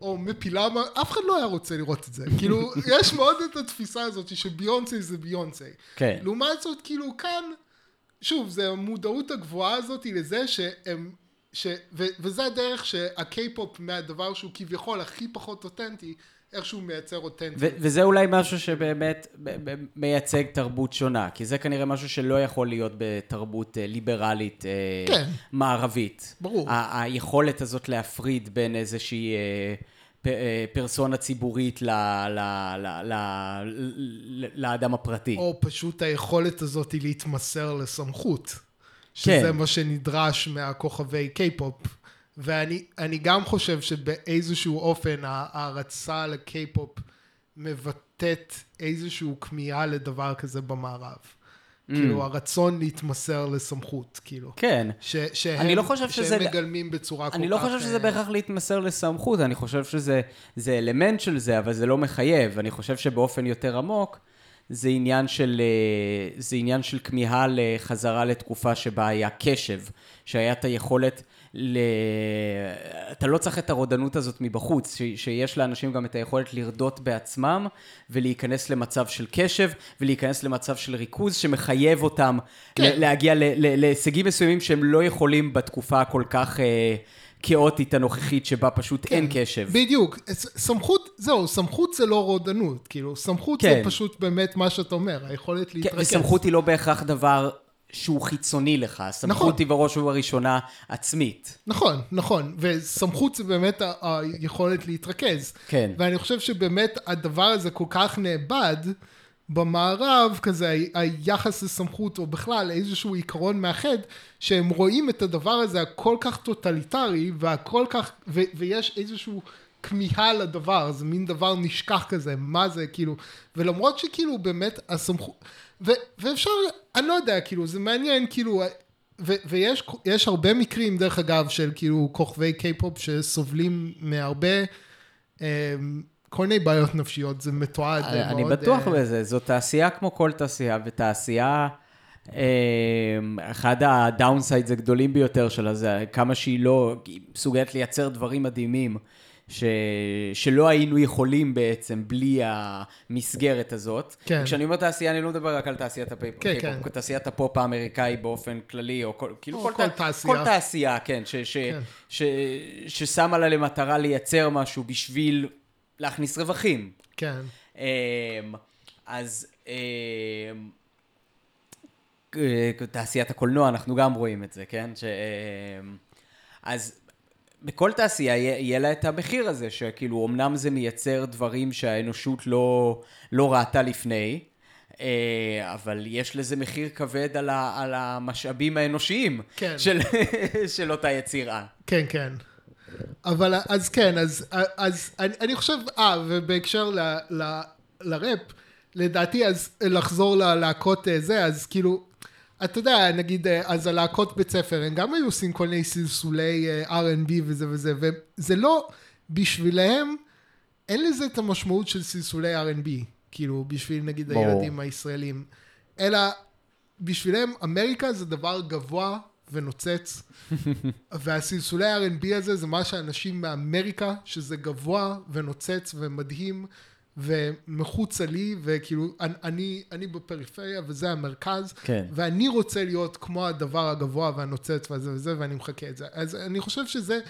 או מפילה, אף אחד לא היה רוצה לראות את זה. כאילו, יש מאוד את התפיסה הזאת שביונסי זה ביונסי. כן. לעומת זאת, כאילו, כאן, שוב, זה המודעות הגבוהה הזאת לזה שהם, ש, ו, וזה הדרך שהקיי-פופ מהדבר שהוא כביכול הכי פחות אותנטי, איכשהו מייצר אותנטיות. וזה אולי משהו שבאמת מייצג תרבות שונה, כי זה כנראה משהו שלא יכול להיות בתרבות אה, ליברלית אה, כן. מערבית. ברור. היכולת הזאת להפריד בין איזושהי אה, פרסונה ציבורית ל- ל- ל- ל- ל- לאדם הפרטי. או פשוט היכולת הזאת היא להתמסר לסמכות. שזה כן. מה שנדרש מהכוכבי קיי-פופ. ואני אני גם חושב שבאיזשהו אופן ההערצה לקיי-פופ מבטאת איזשהו כמיהה לדבר כזה במערב. כאילו הרצון להתמסר לסמכות, כאילו. כן. ש, שהם, אני לא חושב שזה- שהם מגלמים בצורה כל כך... אני לא חושב שזה אה, בהכרח להתמסר לסמכות, אני חושב שזה זה אלמנט של זה, אבל זה לא מחייב. אני חושב שבאופן יותר עמוק, זה עניין של, אה, זה עניין של כמיהה לחזרה לתקופה שבה היה קשב, שהיה את היכולת ל... אתה לא צריך את הרודנות הזאת מבחוץ, ש... שיש לאנשים גם את היכולת לרדות בעצמם ולהיכנס למצב של קשב ולהיכנס למצב של ריכוז שמחייב אותם כן. להגיע. להישגים מסוימים שהם לא יכולים בתקופה הכל כך... כאוטית הנוכחית שבה פשוט כן, אין קשב. בדיוק. סמכות, זהו, סמכות זה לא רודנות. כאילו, סמכות כן. זה פשוט באמת מה שאתה אומר, היכולת להתרכז. כן, וסמכות היא לא בהכרח דבר שהוא חיצוני לך, סמכות נכון. היא בראש ובראשונה עצמית. נכון, נכון, וסמכות זה באמת היכולת להתרכז. כן. ואני חושב שבאמת הדבר הזה כל כך נאבד במערב, כזה היחס לסמכות, או בכלל איזשהו עיקרון מאחד, שהם רואים את הדבר הזה הכל כך טוטליטרי, והכל כך, ו- ויש איזשהו... כמיהה לדבר, זה מין דבר נשכח כזה, מה זה, כאילו, ולמרות שכאילו באמת הסמכות, ו, ואפשר, אני לא יודע, כאילו, זה מעניין, כאילו, ו, ויש הרבה מקרים, דרך אגב, של כאילו כוכבי קיי-פופ שסובלים מהרבה, אה, כל מיני בעיות נפשיות, זה מתועד אני, מאוד. בטוח uh... בזה, זו תעשייה כמו כל תעשייה, ותעשייה, אה, אחד ה downsides הגדולים ביותר שלה זה כמה שהיא לא, מסוגלת לייצר דברים מדהימים. ש... שלא היינו יכולים בעצם בלי המסגרת הזאת. כן. כשאני אומר תעשייה, אני לא מדבר רק על תעשיית הפופ, כן, כן. תעשיית הפופ האמריקאי באופן כללי, או כל, כאילו או כל, כל תעשייה. כל תעשייה, כן, ש... ש... כן. ש... ש... ששמה לה למטרה לייצר משהו בשביל להכניס רווחים. כן. אמ, אז... אמ, אה, תעשיית הקולנוע, אנחנו גם רואים את זה, כן? ש... אמ, אז בכל תעשייה יהיה לה את המחיר הזה, שכאילו אמנם זה מייצר דברים שהאנושות לא, לא ראתה לפני, אה, אבל יש לזה מחיר כבד על, ה, על המשאבים האנושיים כן. של, של אותה יצירה. כן, כן. אבל אז כן, אז, אז אני, אני חושב, אה, ובהקשר ל, ל, לראפ, לדעתי אז לחזור ללהקות אה, זה, אז כאילו, אתה יודע, נגיד, אה, אז הלהקות בית ספר, הם גם היו עושים כל מיני סלסולי אה, R&B וזה וזה, וזה לא, בשבילם, אין לזה את המשמעות של סלסולי R&B, כאילו, בשביל נגיד בוא. הילדים הישראלים, אלא בשבילם אמריקה זה דבר גבוה ונוצץ, והסלסולי R&B הזה זה מה שאנשים מאמריקה, שזה גבוה ונוצץ ומדהים, ומחוצה לי, וכאילו, אני, אני בפריפריה וזה המרכז, כן. ואני רוצה להיות כמו הדבר הגבוה והנוצץ וזה וזה, ואני מחכה את זה. אז אני חושב שזה,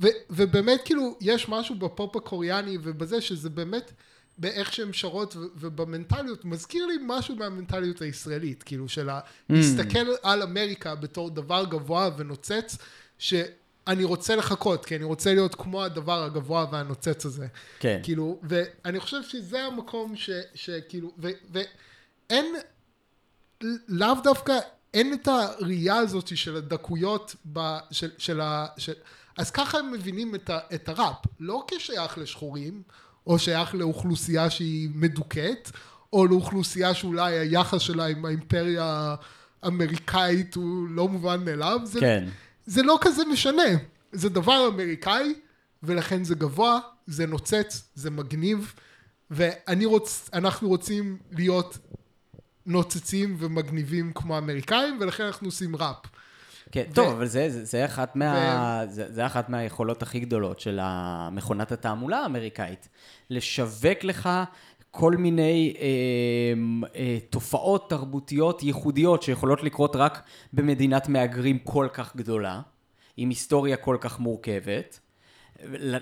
ו, ובאמת כאילו, יש משהו בפופ הקוריאני ובזה שזה באמת, באיך שהן שרות ובמנטליות, מזכיר לי משהו מהמנטליות הישראלית, כאילו, של mm. להסתכל על אמריקה בתור דבר גבוה ונוצץ, ש... אני רוצה לחכות, כי אני רוצה להיות כמו הדבר הגבוה והנוצץ הזה. כן. כאילו, ואני חושב שזה המקום ש, שכאילו, ו, ואין, לאו דווקא, אין את הראייה הזאת של הדקויות, ב, של, של ה... של, אז ככה הם מבינים את, ה, את הראפ, לא כשייך לשחורים, או שייך לאוכלוסייה שהיא מדוכאת, או לאוכלוסייה שאולי היחס שלה עם האימפריה האמריקאית הוא לא מובן מאליו. זה, כן. זה לא כזה משנה. זה דבר אמריקאי, ולכן זה גבוה, זה נוצץ, זה מגניב, ואני רוצ... רוצים להיות נוצצים ומגניבים כמו האמריקאים, ולכן אנחנו עושים ראפ. כן, ו... טוב, אבל זה, זה, זה, אחת מה, ו... זה, זה אחת מהיכולות הכי גדולות של מכונת התעמולה האמריקאית. לשווק לך כל מיני אה, אה, תופעות תרבותיות ייחודיות שיכולות לקרות רק במדינת מהגרים כל כך גדולה, עם היסטוריה כל כך מורכבת.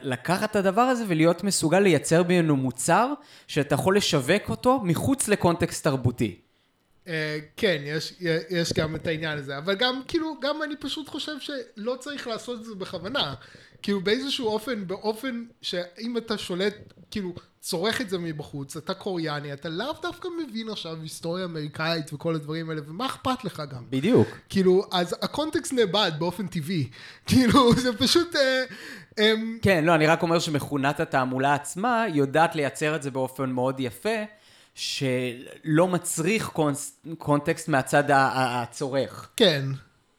לקחת את הדבר הזה ולהיות מסוגל לייצר ממנו מוצר שאתה יכול לשווק אותו מחוץ לקונטקסט תרבותי. Uh, כן, יש, יש גם את העניין הזה, אבל גם, כאילו, גם אני פשוט חושב שלא צריך לעשות את זה בכוונה. כאילו באיזשהו אופן, באופן שאם אתה שולט, כאילו, צורך את זה מבחוץ, אתה קוריאני, אתה לאו דווקא מבין עכשיו היסטוריה אמריקאית וכל הדברים האלה, ומה אכפת לך גם? בדיוק. כאילו, אז הקונטקסט נאבד באופן טבעי. כאילו, זה פשוט... אה, אה, כן, לא, אני רק אומר שמכונת התעמולה עצמה יודעת לייצר את זה באופן מאוד יפה. שלא מצריך קונס, קונטקסט מהצד הצורך. כן,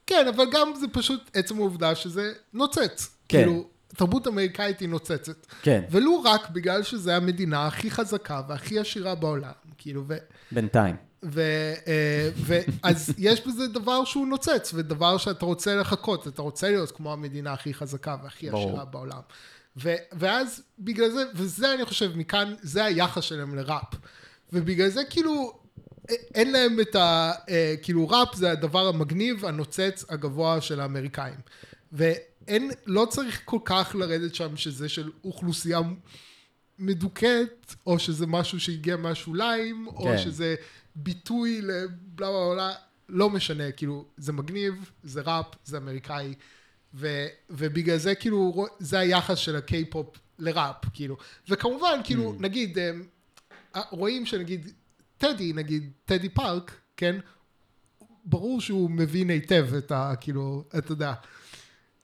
כן, אבל גם זה פשוט עצם העובדה שזה נוצץ. כן. כאילו, התרבות האמריקאית היא נוצצת. כן. ולו רק בגלל שזו המדינה הכי חזקה והכי עשירה בעולם, כאילו, ו... בינתיים. ו, אה, ו, אז יש בזה דבר שהוא נוצץ, ודבר שאתה רוצה לחכות, אתה רוצה להיות כמו המדינה הכי חזקה והכי ברור. עשירה בעולם. ו, ואז בגלל זה, וזה אני חושב, מכאן, זה היחס שלהם לראפ. ובגלל זה כאילו, אין להם את ה... כאילו ראפ זה הדבר המגניב, הנוצץ, הגבוה של האמריקאים. ואין, לא צריך כל כך לרדת שם שזה של אוכלוסייה מדוכאת, או שזה משהו שהגיע מהשוליים, או כן. שזה ביטוי לבלה בלה בלה, לא משנה, כאילו, זה מגניב, זה ראפ, זה אמריקאי, ו, ובגלל זה כאילו, זה היחס של הקיי-פופ לראפ, כאילו. וכמובן, כאילו, Mm. נגיד, אמ, רואים שנגיד, טדי, נגיד, טדי פארק, כן? ברור שהוא מבין היטב את ה... כאילו, אתה יודע,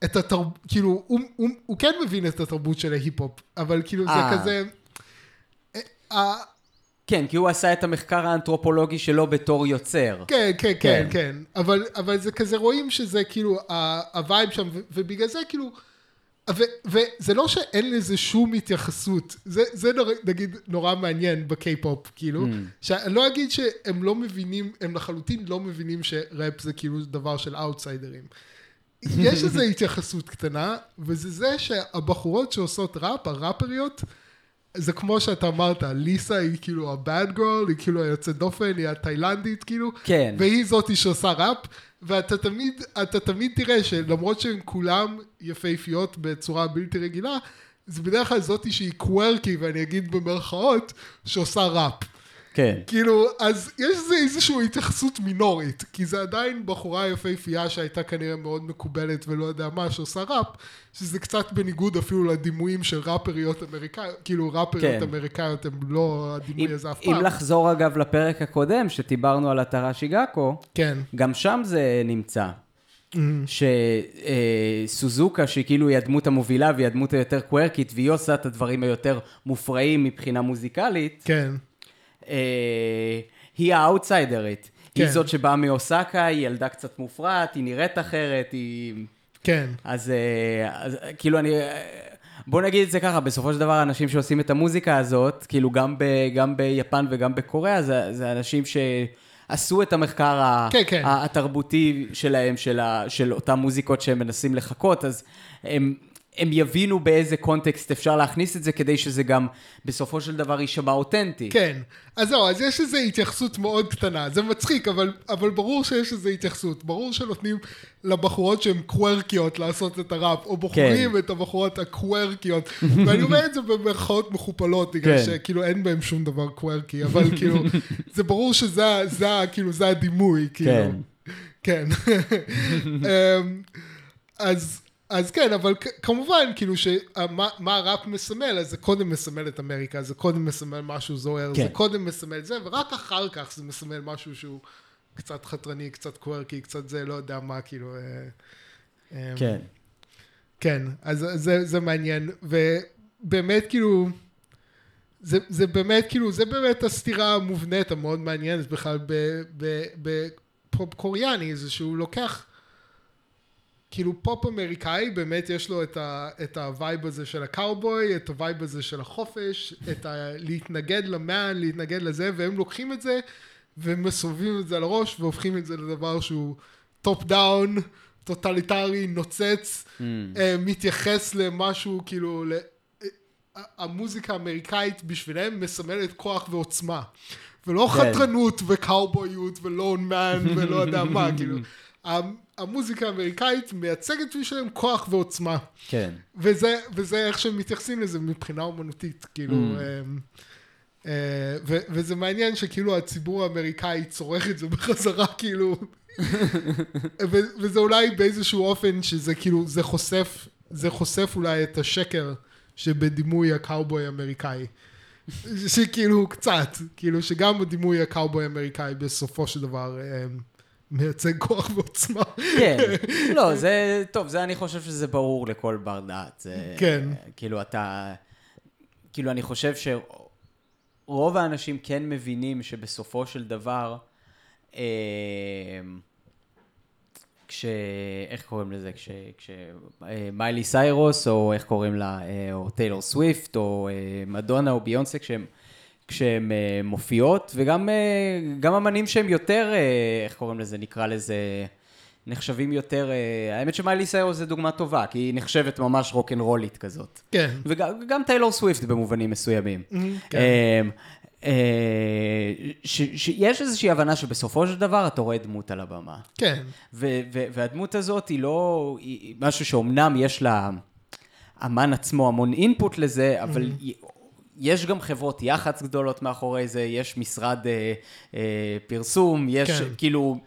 את התרבות, כאילו, הוא, הוא, הוא כן מבין את התרבות של ההיפ-הופ, אבל כאילו זה אה. כזה... אה, כן, כי הוא עשה את המחקר האנתרופולוגי שלו בתור יוצר. כן, כן, כן. כן, כן, אבל, אבל זה כזה, רואים שזה כאילו, ה- ה vibe שם, ובגלל זה כאילו, וזה לא שאין לזה שום התייחסות, זה, זה נור, נגיד נורא מעניין בקיי-פופ, כאילו, Mm. שאני לא אגיד שהם לא מבינים, הם לחלוטין לא מבינים שראפ זה כאילו דבר של אאוטסיידרים. יש איזו התייחסות קטנה, וזה זה שהבחורות שעושות ראפ, הראפריות, זה כמו שאתה אמרת, ליסה היא כאילו ה-bad girl, היא כאילו היוצאת דופן, היא התאילנדית כאילו, כן. והיא זאתי שעושה ראפ, ואתה תמיד, אתה תמיד תראה שלמרות שהן כולן יפהפיות בצורה בלתי רגילה, זה בדרך כלל זאתי שהיא קוורקי, ואני אגיד במרכאות, שעושה ראפ. כן. כאילו, אז יש לזה איזושהי התייחסות מינורית, כי זה עדיין בחורה יפהפייה שהייתה כנראה מאוד מקובלת ולא יודע מה, שעושה ראפ, שזה קצת בניגוד אפילו לדימויים של ראפריות אמריקאיות, כאילו ראפריות כן. אמריקאיות הם לא הדימוי אם, הזה אף אם פעם. לחזור אגב לפרק הקודם, שדיברנו על אתרה שיגאקו, כן. גם שם זה נמצא. Mm-hmm. שסוזוקה, שהיא כאילו היא הדמות המובילה והיא הדמות היותר קוורקית, והיא עושה את הדברים היותר מופרעים מבחינה מוזיקלית, כן. אה, היא האאוטסיידרית. היא כן. זאת שבאה מאוסקה, היא ילדה קצת מופרעת, היא נראית אחרת, היא... כן. אז, אה, אז כאילו אני... בוא נגיד את זה ככה, בסופו של דבר האנשים שעושים את המוזיקה הזאת, כאילו גם, ב, גם ביפן וגם בקוריאה, זה, זה אנשים שעשו את המחקר ה, כן, כן. התרבותי שלהם, של, ה, של אותן מוזיקות שהם מנסים לחקות, אז הם, הם יבינו באיזה קונטקסט אפשר להכניס את זה, כדי שזה גם בסופו של דבר יישמע אותנטי. כן. אז זהו, אז יש איזו התייחסות מאוד קטנה. זה מצחיק, אבל, אבל ברור שיש איזו התייחסות. ברור שנותנים לבחורות שהן קוורקיות לעשות את הראפ, או בוחרים כן. את הבחורות הקוורקיות. ואני אומר את זה במרכאות מכופלות, בגלל כן. שכאילו אין בהם שום דבר קוורקי, אבל כאילו, זה ברור שזה זה, כאילו, זה הדימוי, כאילו. כן. כן. אמ, אז, אז כן, אבל כמובן, כאילו, שמה מה הראפ מסמל, אז זה קודם מסמל את אמריקה, זה קודם מסמל משהו זוהר, כן. זה קודם מסמל זה, ורק אחר כך זה מסמל משהו שהוא קצת חתרני, קצת קוורקי, קצת זה, לא יודע מה, כאילו... אה, אמ, כן. כן, אז זה, זה מעניין, ובאמת כאילו, זה, זה באמת כאילו, זה באמת הסתירה המובנית המאוד מעניינת בכלל בפופ קוריאני, זה שהוא לוקח, כאילו פופ אמריקאי, באמת יש לו את, ה, את ה vibe הזה של הקאובוי, את ה vibe הזה של החופש, את ה... להתנגד ל man, להתנגד לזה, והם לוקחים את זה ומסובבים את זה על הראש והופכים את זה לדבר שהוא top down, טוטליטרי, נוצץ, Mm. אה, מתייחס למשהו כאילו, ל... אה, המוזיקה האמריקאית בשבילם מסמלת כוח ועוצמה. ולא כן. חתרנות וקאובויות ולון מן ולא יודע מה, כאילו. המ- המוזיקה האמריקאית מייצגת בשבילם כוח ועוצמה. כן. וזה, וזה איך שהם מתייחסים לזה מבחינה אומנותית, כאילו, Mm. אה, ו, וזה מעניין שכאילו הציבור האמריקאי צורך את זה בחזרה, כאילו, ו, וזה אולי באיזשהו אופן שזה כאילו, זה חושף, זה חושף אולי את השקר שבדימוי הקאובוי האמריקאי. שכאילו קצת, כאילו שגם בדימוי הקאובוי האמריקאי בסופו של דבר אמ, מייצג כוח ועוצמה. כן, לא, זה, טוב, זה אני חושב שזה ברור לכל בר דעת. זה, כן. כאילו, אתה, כאילו, אני חושב שרוב האנשים כן מבינים שבסופו של דבר, אה, כש... איך קוראים לזה? כש... כש... אה, סיירוס, או איך קוראים לה, אה, או טיילור סוויפט, או אה, מדונה, או ביונסה, כשהם... כשהן מופיעות, וגם גם אמנים שהם יותר, איך קוראים לזה, נקרא לזה, נחשבים יותר, האמת שמיילי סיירוס זה דוגמה טובה, כי היא נחשבת ממש רוקנרולית כזאת. כן. וגם טיילור סוויפט במובנים מסוימים. Mm-hmm, כן. שיש איזושהי הבנה שבסופו של דבר אתה רואה דמות על הבמה. כן. והדמות הזאת היא לא, היא משהו שאומנם יש לה, אמן עצמו המון אינפוט לזה, אבל mm-hmm. יש גם חברות יח"צ גדולות מאחורי זה, יש משרד אה, אה, פרסום, יש כן. כאילו...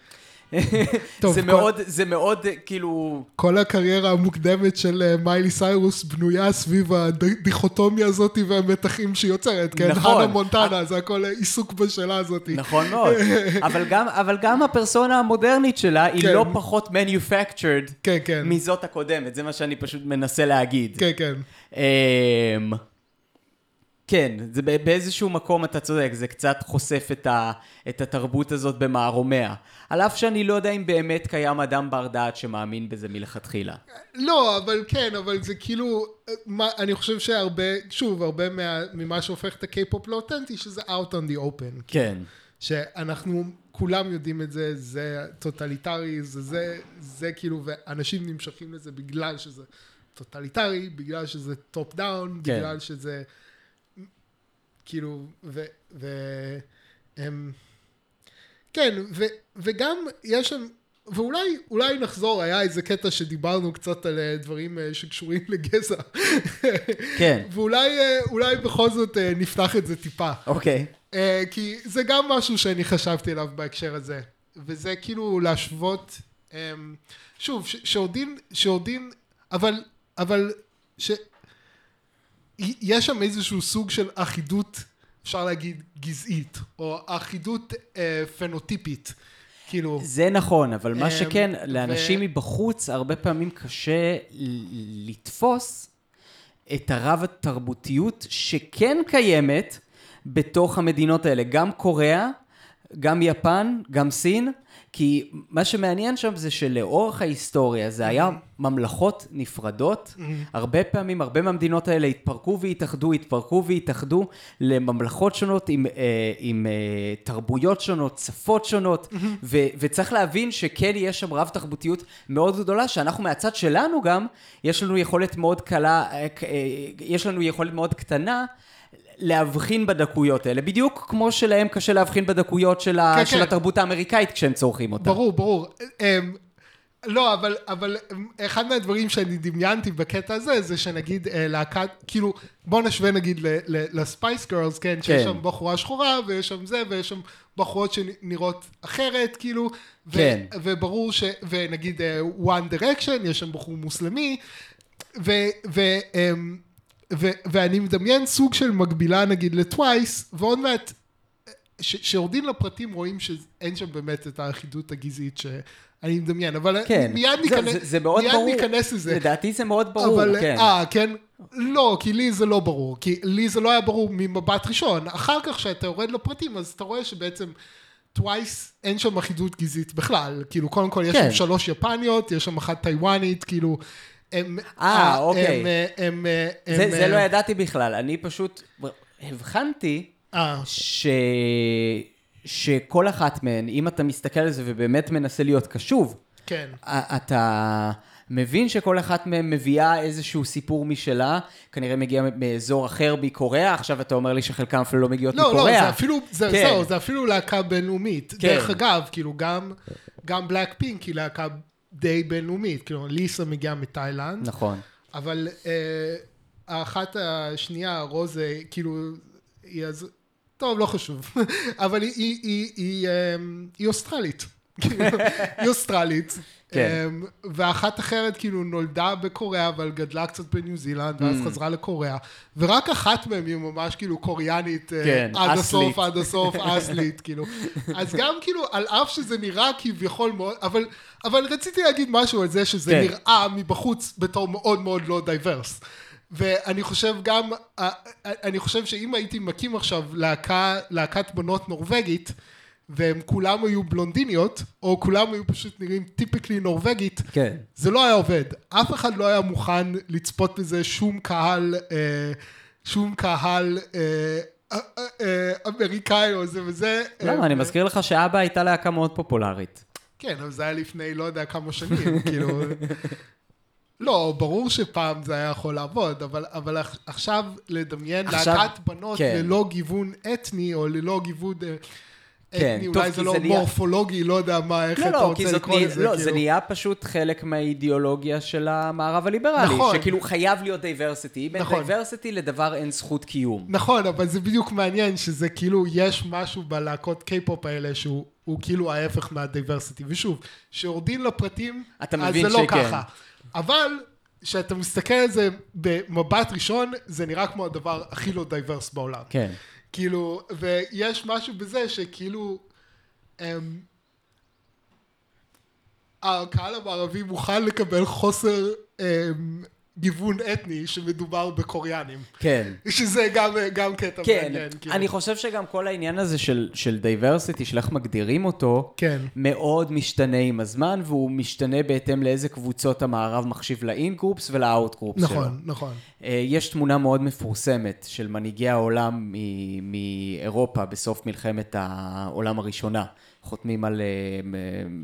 טוב, זה, כל... מאוד, זה מאוד כאילו... כל הקריירה המוקדמת של אה, מיילי סיירוס בנויה סביב הדיכוטומיה הזאת והמתחים שהיא יוצרת, כן? נכון. הנה מונטנה, זה הכל עיסוק בשאלה הזאת. נכון מאוד. אבל, גם, אבל גם הפרסונה המודרנית שלה היא כן. לא פחות manufactured כן, כן. מזאת הקודמת, זה מה שאני פשוט מנסה להגיד. כן, כן. כן, זה באיזשהו מקום אתה צודק, זה קצת חושף את, ה, את התרבות הזאת במערומיה. על אף שאני לא יודע אם באמת קיים אדם בר דעת שמאמין בזה מלכתחילה. לא, אבל כן, אבל זה כאילו, מה, אני חושב שהרבה, שוב, הרבה מה, ממה שהופך את הקיי-פופ לאותנטי, שזה out on the open. כן. שאנחנו כולם יודעים את זה, זה טוטליטרי, זה זה, זה כאילו, ואנשים נמשכים לזה בגלל שזה טוטליטרי, בגלל שזה top down, כן. בגלל שזה... כאילו, ו... ו הם, כן, ו, וגם יש שם, ואולי אולי נחזור, היה איזה קטע שדיברנו קצת על אה, דברים אה, שקשורים לגזע. כן. ואולי אה, אולי בכל זאת נפתח את זה טיפה. אוקיי. Okay. כי זה גם משהו שאני חשבתי עליו בהקשר הזה. וזה כאילו להשוות, שוב, שעודין, שעודין, אבל, אבל, ש... יש שם איזשהו סוג של אחידות, אפשר להגיד, גזעית, או אחידות אה, פנוטיפית. כאילו... זה נכון, אבל מה אמ, שכן, לאנשים ו... מבחוץ הרבה פעמים קשה לתפוס את הרב התרבותיות שכן קיימת בתוך המדינות האלה. גם קוריאה, גם יפן, גם סין, כי מה שמעניין שם זה שלאורך ההיסטוריה זה היה ממלכות נפרדות. הרבה פעמים, הרבה מהמדינות האלה התפרקו והתאחדו, התפרקו והתאחדו לממלכות שונות עם, אה, עם אה, תרבויות שונות, שפות שונות, ו, וצריך להבין שכן יש שם רב תרבותיות מאוד גדולה, שאנחנו מהצד שלנו גם, יש לנו יכולת מאוד קלה, אה, יש לנו יכולת מאוד קטנה. להבחין בדקויות האלה, בדיוק כמו שלהם קשה להבחין בדקויות של, ה... כן, של כן. התרבות האמריקאית כשהם צורכים אותה. ברור, ברור. אמ, לא, אבל, אבל אחד מהדברים שאני דמיינתי בקטע הזה, זה שנגיד אה, להקת, כאילו, בוא נשווה נגיד לספייס גרלס, כן, שיש כן. שם בחורה שחורה, ויש שם זה, ויש שם בחורות שנראות אחרת, כאילו, ו, כן. וברור ש... ונגיד uh, One Direction, יש שם בחור מוסלמי, ו... ו um, ו- ואני מדמיין סוג של מקבילה נגיד לטווייס, ועוד מעט, כשיורדים לפרטים רואים שאין שם באמת את האחידות הגזעית שאני מדמיין, אבל כן. מיד ניכנס, זה, זה מאוד מיד ברור, ניכנס לזה. לדעתי זה מאוד ברור, אבל, כן. אה, כן? לא, כי לי זה לא ברור, כי לי זה לא היה ברור ממבט ראשון, אחר כך כשאתה יורד לפרטים אז אתה רואה שבעצם טווייס אין שם אחידות גזעית בכלל, כאילו קודם כל יש כן. שם שלוש יפניות, יש שם אחת טיוואנית, כאילו הם... אה, אוקיי. הם... הם, הם זה, זה לא ידעתי בכלל, אני פשוט הבחנתי ש... שכל אחת מהן, אם אתה מסתכל על זה ובאמת מנסה להיות קשוב, כן. אתה מבין שכל אחת מהן מביאה איזשהו סיפור משלה, כנראה מגיע מאזור אחר מקוריאה, עכשיו אתה אומר לי שחלקם אפילו לא מגיעות לא, מקוריאה. לא, לא, זה אפילו, זה, כן. זהו, זה אפילו להקה בינלאומית. כן. דרך אגב, כאילו גם, גם בלק פינק היא להקה די בינלאומית, כאילו ליסה מגיעה מתאילנד. נכון. אבל אה, האחת השנייה, רוזה, כאילו, היא אז... טוב, לא חשוב. אבל היא, היא, היא, היא, אה, היא אוסטרלית. היא אוסטרלית. כן. אמ, ואחת אחרת כאילו נולדה בקוריאה, אבל גדלה קצת בניו זילנד, ואז mm. חזרה לקוריאה. ורק אחת מהן היא ממש כאילו קוריאנית, אה, כן, עד. הסוף, עד הסוף, אסלית, כאילו. אז גם כאילו, על אף שזה נראה כביכול מאוד, אבל, אבל רציתי להגיד משהו על זה שזה כן. נראה מבחוץ בתור מאוד מאוד לא diverse. ואני חושב גם, אה, אה, אני חושב שאם הייתי מקים עכשיו להקה, להקת בנות נורבגית, והם כולם היו בלונדיניות, או כולם היו פשוט נראים typically נורבגית, כן. זה לא היה עובד. אף אחד לא היה מוכן לצפות בזה, שום קהל, אה, שום קהל אה, אה, אמריקאי או זה וזה. למה? אה, אני מזכיר לך שאבא הייתה להקה מאוד פופולרית. כן, אבל זה היה לפני לא יודע כמה שנים, כאילו... לא, ברור שפעם זה היה יכול לעבוד, אבל, אבל עכ- עכשיו לדמיין עכשיו- להקת בנות כן. ללא גיוון אתני, או ללא גיוון כן, אתני, אולי זה לא זה נהיה- מורפולוגי, לא יודע מה, איך לא, אתה לא, רוצה לקרוא לזה, לא, כאילו. זה נהיה פשוט חלק מהאידיאולוגיה של המערב הליברלי. נכון. שכאילו חייב להיות diversity. בין נכון. diversity לדבר אין זכות קיום. נכון, אבל זה בדיוק מעניין, שזה כאילו, יש משהו בלהקות קיי-פופ האלה שהוא הוא כאילו ההפך מה diversity. ושוב, כשיורדים לפרטים, אז זה לא שכן. ככה. אבל, כשאתה מסתכל על זה במבט ראשון, זה נראה כמו הדבר הכי לא diverse בעולם. כן. כאילו, ויש משהו בזה שכאילו, אמ, הקהל המערבי מוכן לקבל חוסר אמ, גיוון אתני שמדובר בקוריאנים. כן. שזה גם, גם קטע כן, מעניין. כאילו. אני חושב שגם כל העניין הזה של, של diversity, של איך מגדירים אותו, כן. מאוד משתנה עם הזמן, והוא משתנה בהתאם לאיזה קבוצות המערב מחשיב ל in-groups ול out-groups שלו. נכון, נכון. אה, יש תמונה מאוד מפורסמת של מנהיגי העולם מ- מאירופה בסוף מלחמת העולם הראשונה, חותמים על אה,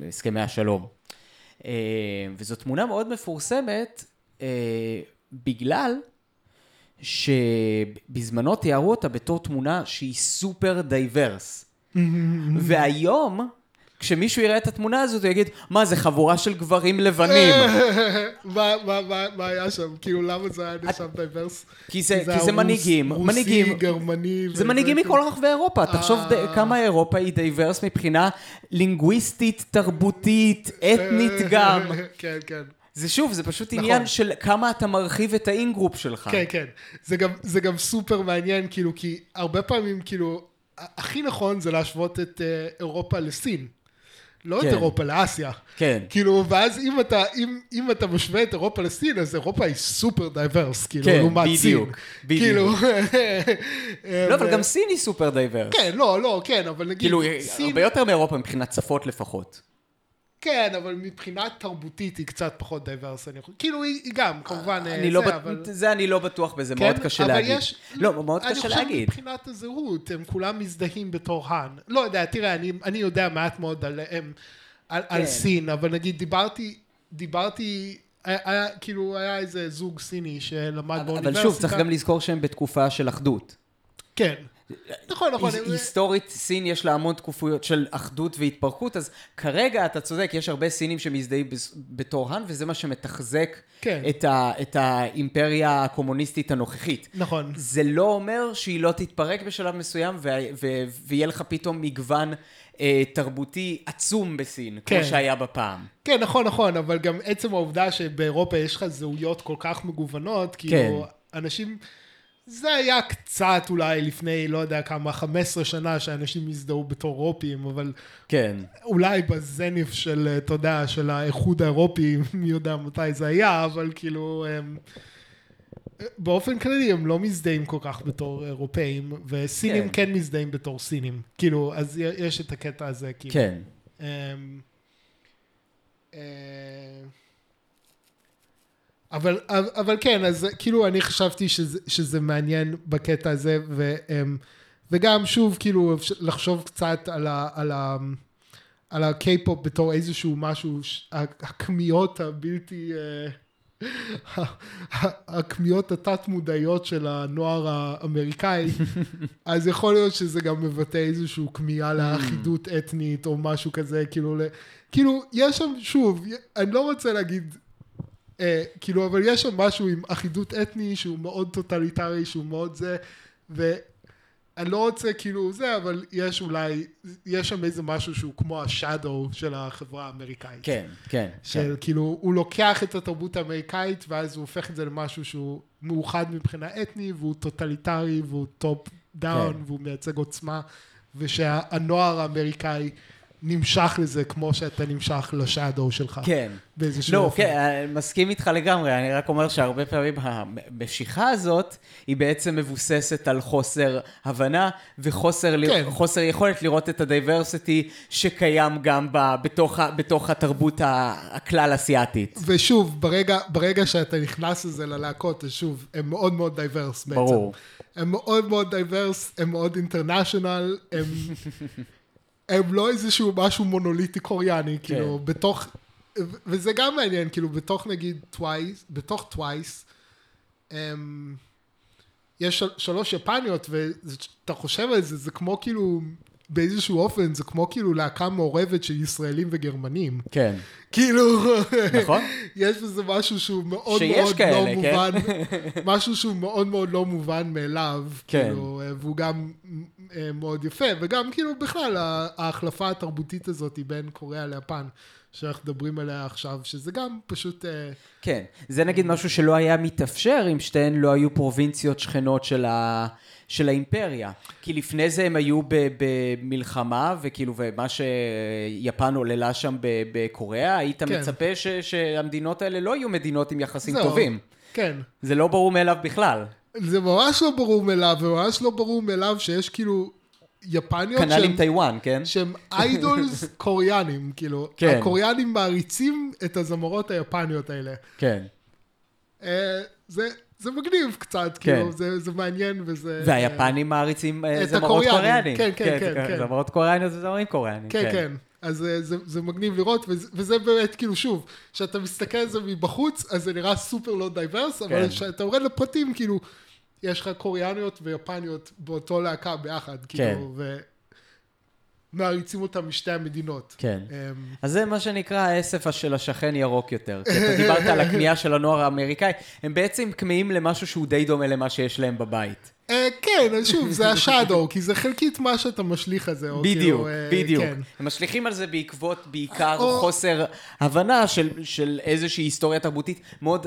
הסכמי השלום. אה, וזו תמונה מאוד מפורסמת בגלל שבזמנו תיארו אותה בתור תמונה שהיא סופר diverse. והיום, כשמישהו יראה את התמונה הזאת, הוא יגיד, מה, זה חבורה של גברים לבנים. מה, מה, מה, מה היה שם? כאילו, למה זה היה נחשב diverse? כי זה, מנהיגים, רוסי, גרמני. זה מנהיגים כאילו. מכל רחבי אירופה. תחשוב אה. כמה אירופה היא diverse מבחינה לינגוויסטית, תרבותית, אתנית גם. כן, כן. זה שוב, זה פשוט נכון. עניין של כמה אתה מרחיב את ה in-group שלך. כן, כן. זה גם, זה גם סופר מעניין, כאילו, כי הרבה פעמים, כאילו, הכי נכון זה להשוות את אה, אירופה לסין. לא את כן. אירופה לאסיה. כן. כאילו, ואז אם אתה, אם, אם אתה משווה את אירופה לסין, אז אירופה היא סופר diverse, כאילו, כן, לעומת בדיוק, סין. בדיוק. כאילו, לא, אבל גם סין היא סופר diverse. כן, לא, לא, כן, אבל נגיד, כאילו, סין, הרבה יותר מאירופה מבחינת שפות לפחות. כן, אבל מבחינה תרבותית היא קצת פחות diverse, אני חושב, כאילו, היא, גם, כמובן, אה, לא זה, בט- אבל... זה אני לא בטוח בזה, כן, מאוד קשה אבל להגיד. יש- לא, מאוד קשה אני חושב להגיד. מבחינת הזהות, הם כולם מזדהים בתור האן. לא יודע, תראה, אני, אני יודע מעט מאוד על, על כן. סין, אבל נגיד דיברתי, דיברתי, היה, היה, כאילו, היה איזה זוג סיני שלמד אבל באוניברסיטה. שוב, צריך גם לזכור שהם בתקופה של אחדות. כן. נכון, נכון. היסטורית, סין יש לה המון תקופויות של אחדות והתפרקות, אז כרגע אתה צודק, יש הרבה סינים שמזדהים בתור האן, וזה מה שמתחזק כן. את, ה, את האימפריה הקומוניסטית הנוכחית. נכון. זה לא אומר שהיא לא תתפרק בשלב מסוים, ו- ו- ויהיה לך פתאום מגוון אה, תרבותי עצום בסין, כן. כמו שהיה בפעם. כן, נכון, נכון, אבל גם עצם העובדה שבאירופה יש לך זהויות כל כך מגוונות, כאילו, אנשים... זה היה קצת אולי לפני, לא יודע כמה, 15 שנה שאנשים הזדהו בתור אירופים, אבל כן. אולי בזניף של, אתה יודע, של האיחוד האירופי, מי יודע מתי זה היה, אבל כאילו, הם, באופן כללי הם לא מזדהים כל כך בתור אירופאים, וסינים כן. כן, מזדהים בתור סינים. כאילו, אז יש את הקטע הזה, כאילו. כן. אמ, אה, אבל, אבל כן, אז כאילו אני חשבתי שזה, שזה מעניין בקטע הזה, ו, אמ, וגם שוב, כאילו, לחשוב קצת על, ה, על, ה, על הקיי-פופ בתור איזשהו משהו, הכמיהות הבלתי... אה, הכמיהות התת-מודעיות של הנוער האמריקאי, אז יכול להיות שזה גם מבטא איזשהו כמיהה לאחידות אתנית או משהו כזה, כאילו. כאילו, יש שם, שוב, אני לא רוצה להגיד, אה, כאילו, אבל יש שם משהו עם אחידות אתני שהוא מאוד טוטליטרי, שהוא מאוד זה, ואני לא רוצה כאילו זה, אבל יש אולי, יש שם איזה משהו שהוא כמו ה shadow של החברה האמריקאית. כן, כן. של כאילו, הוא לוקח את התרבות האמריקאית ואז הוא הופך את זה למשהו שהוא מאוחד מבחינה אתני והוא טוטליטרי והוא top down כן. והוא מייצג עוצמה ושהנוער האמריקאי נמשך לזה כמו שאתה נמשך ל shadow שלך. כן. באיזשהו לא, אופן. כן, אני מסכים איתך לגמרי, אני רק אומר שהרבה פעמים המשיכה הזאת, היא בעצם מבוססת על חוסר הבנה וחוסר ל- כן. חוסר יכולת לראות את ה diversity שקיים גם ב, בתוך, ה- בתוך התרבות ה- הכלל אסיאתית. ושוב, ברגע, ברגע שאתה נכנס לזה ללהקות, אז שוב, הם מאוד מאוד diverse בעצם. ברור. הם מאוד מאוד diverse, הם מאוד international, הם, הם לא איזשהו משהו מונוליטי קוריאני, כן. כאילו, בתוך, וזה גם מעניין, כאילו, בתוך נגיד טווייס, בתוך טווייס, הם, יש של, שלוש יפניות, ואתה חושב על זה, זה כמו כאילו, באיזשהו אופן, זה כמו כאילו להקה מעורבת של ישראלים וגרמנים. כן. כאילו, נכון. יש בזה משהו שהוא מאוד מאוד כאלה, לא כן? מובן, משהו שהוא מאוד מאוד לא מובן מאליו, כן. כאילו, אה, והוא גם אה, מאוד יפה, וגם כאילו בכלל ההחלפה התרבותית הזאת בין קוריאה ליפן, שאנחנו מדברים עליה עכשיו, שזה גם פשוט, אה, כן, זה נגיד משהו שלא היה מתאפשר אם שתיהן לא היו פרובינציות שכנות של, ה... של האימפריה. כי לפני זה הם היו. במלחמה, וכאילו, ומה שיפן עוללה שם. בקוריאה, היית כן. מצפה ש... שהמדינות האלה לא יהיו מדינות עם יחסים זהו. טובים. כן. זה לא ברור מאליו בכלל. זה ממש לא ברור מאליו, וממש לא ברור מאליו שיש כאילו יפניות כנ"ל עם טיוואן, כן? שהם איידולס קוריאנים, כאילו, כן. הקוריאנים מעריצים את הזמרות היפניות האלה. כן. אה, זה, זה מגניב קצת, כן. כאילו, זה, זה מעניין וזה... והיפנים מעריצים אה, את זמרות הקוריאנים. קוריאנים. כן, כן, כן, כן. זמרות קוריאניות וזמרים קוריאנים. כן, כן. אז אה, זה, זה מגניב לראות, וזה, וזה באמת, כאילו, שוב, כשאתה מסתכל על זה מבחוץ, אז זה נראה סופר לא diverse, אבל כן. כשאתה יורד לפרטים, כאילו, יש לך קוריאניות ויפניות באותו להקה ביחד, כן. כאילו, ומעריצים אותם משתי המדינות. כן. אמ, אז זה מה שנקרא הדשא של השכן ירוק יותר. כי אתה דיברת על הכמיהה של הנוער האמריקאי, הם בעצם כמהים למשהו שהוא די דומה למה שיש להם בבית. אה, כן, אז שוב, זה ה shadow, כי זה חלקית מה שאתה משליך על זה. או בדיוק, כאילו, אה, בדיוק. כן. הם משליכים על זה בעקבות בעיקר חוסר הבנה של איזושהי היסטוריה תרבותית מאוד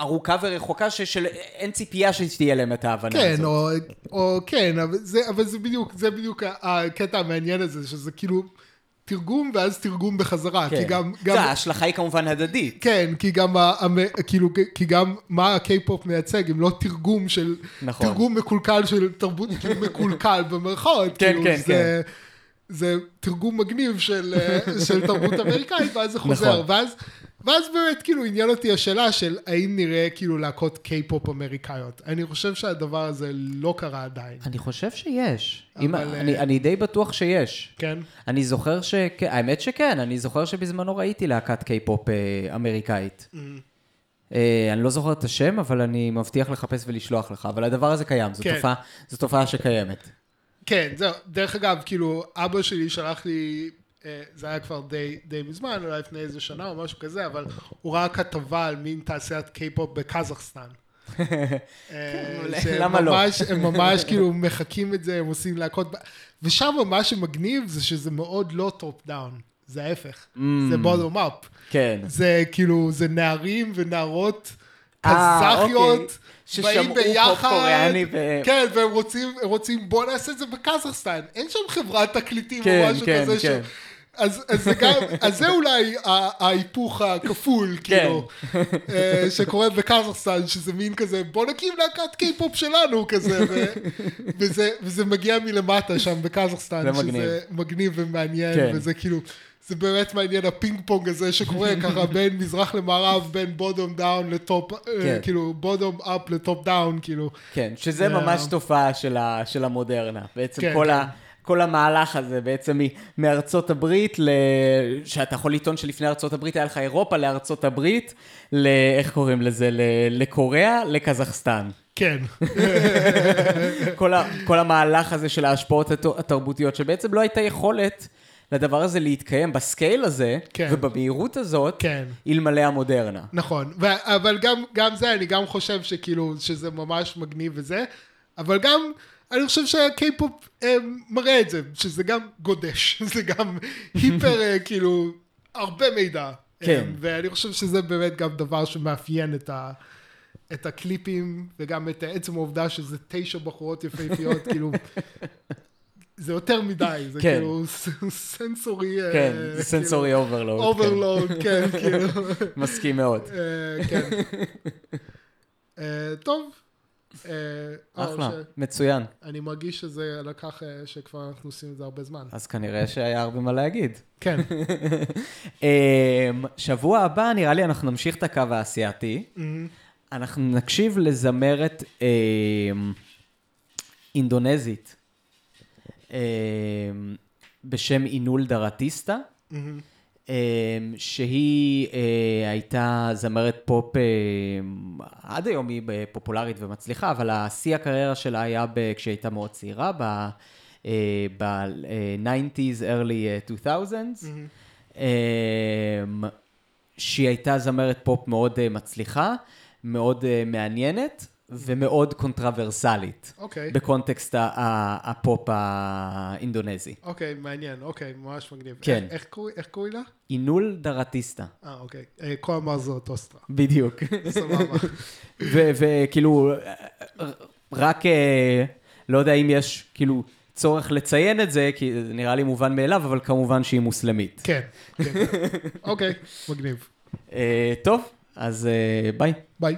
ארוכה ורחוקה, ששל אין ציפייה שתהיה להם את ההבנה כן, הזאת. או, או כן, אבל זה, אבל זה בדיוק, זה בדיוק הקטע המעניין הזה, שזה כאילו תרגום ואז תרגום בחזרה, כן. כי גם, זה, גם, ההשלכה היא כמובן הדדית. כן, כי גם, המ- כאילו, כי גם מה הקיי-פופ מייצג, אם לא תרגום של, נכון. תרגום מקולקל של תרבות, כאילו מקולקל במרכאות, כן, כאילו, כן, זה, זה תרגום מגניב של, אה, של תרבות אמריקאית, ואז זה חוזר, נכון. ואז, ואז באמת כאילו עניין אותי השאלה של האם נראה כאילו להקות קיי-פופ אמריקאיות. אני חושב שהדבר הזה לא קרה עדיין, אני חושב שיש. אם, אבל, אני, אה, אני די בטוח שיש. כן? אני זוכר ש... האמת שכן, אני זוכר שבזמנו ראיתי להקת קיי-פופ אה, אמריקאית. אה, אני לא זוכר את השם, אבל אני מבטיח לחפש ולשלוח לך. אבל הדבר הזה קיים, זו, כן. תופעה, זו תופעה שקיימת. כן, זהו, דרך אגב, כאילו, אבא שלי שלח לי, זה היה כבר די, די מזמן, אולי לפני איזה שנה או משהו כזה, אבל הוא ראה כתבה על מין תעשיית קיי-פופ בקזחסטן. אה, שהם למה לא? הם ממש כאילו מחקים את זה, הם עושים להקות, ושם מה שמגניב זה שזה מאוד לא top down, זה ההפך, Mm. זה bottom up. כן. זה כאילו, זה נערים ונערות אה, קזחיות, אוקיי. באים ביחד, קוריאני ו- כן, והם רוצים, רוצים, בוא נעשה את זה בקזחסטן, אין שם חברת תקליטים כן, או משהו כן, כזה, כן. ש... אז, אז, זה גם, אז זה אולי ההיפוך הכפול, כן. כאילו, אה, שקורה בקזחסטן, שזה מין כזה, בוא נקים להקת קיי-פופ שלנו, כזה, ו, וזה, וזה מגיע מלמטה שם בקזחסטן, מגניב. שזה מגניב ומעניין, כן. וזה כאילו, זה באמת מעניין הפינג פונג הזה שקורה ככה בין מזרח למערב, בין bottom down ל top, אה, כן. כאילו bottom up ל top down, כאילו. כן, שזה זה ממש תופעה של, ה, של המודרנה. בעצם כן, כל, כן. ה, כל המהלך הזה בעצם מארצות הברית, ל... שאתה יכול לטעון שלפני ארצות הברית היה לך אירופה לארצות הברית, ל... איך קוראים לזה? ל... לקוריאה, לקזחסטן. כן, כל, ה, כל המהלך הזה של ההשפעות הת- התרבותיות, שבעצם לא הייתה יכולת לדבר הזה להתקיים בסקייל הזה, כן. ובמהירות הזאת, כן. אלמלא המודרנה. נכון, ו- אבל גם, גם זה, אני גם חושב שכאילו, שזה ממש מגניב וזה, אבל גם, אני חושב שהקיי-פופ אה, מראה את זה, שזה גם גודש, זה גם hyper, אה, כאילו, הרבה מידע. כן. אה, ואני חושב שזה באמת גם דבר שמאפיין את ה... את הקליפים, וגם את עצם העובדה שזה תשע בחורות יפהפיות, כאילו, זה יותר מדי, זה כן. כאילו sensory... כן, כאילו, sensory overload. overload, כן, כאילו. מסכים מאוד. אה, כן. אה, טוב. אה, אה, אחלה, מצוין. אני מרגיש שזה לקח, אה, שכבר אנחנו עושים את זה הרבה זמן. אז כנראה שהיה הרבה מה להגיד. כן. אמ, שבוע הבא, נראה לי אנחנו נמשיך את הקו האסייתי. מהמם. אנחנו נקשיב לזמרת אמ, אינדונזית אמ, בשם אינול דרטיסטה, מהמם. אמ, שהיא אה, הייתה זמרת פופ, אמ, עד היום היא פופולרית ומצליחה, אבל השיא הקריירה שלה היה כשהיא הייתה מאוד צעירה, ב-90's, early 2000s. מהמם. אמ, שהיא הייתה זמרת פופ מאוד אה, מצליחה, מאוד אה, מעניינת ומאוד קונטרברסלית. אוקיי. בקונטקסט ה- ה- הפופ האינדונזי. אוקיי, מעניין, אוקיי, ממש מגניב. כן. איך- איך קוראים- לה? אינול דרטיסטה. אה, אוקיי. אה, כה אמר זאת אוסטרה. בדיוק. סבבה. וכאילו, רק, אה, לא יודע אם יש כאילו צורך לציין את זה, כי זה נראה לי מובן מאליו, אבל כמובן שהיא מוסלמית. כן, כן. אוקיי, מגניב. אה, טוב, אז ביי. ביי.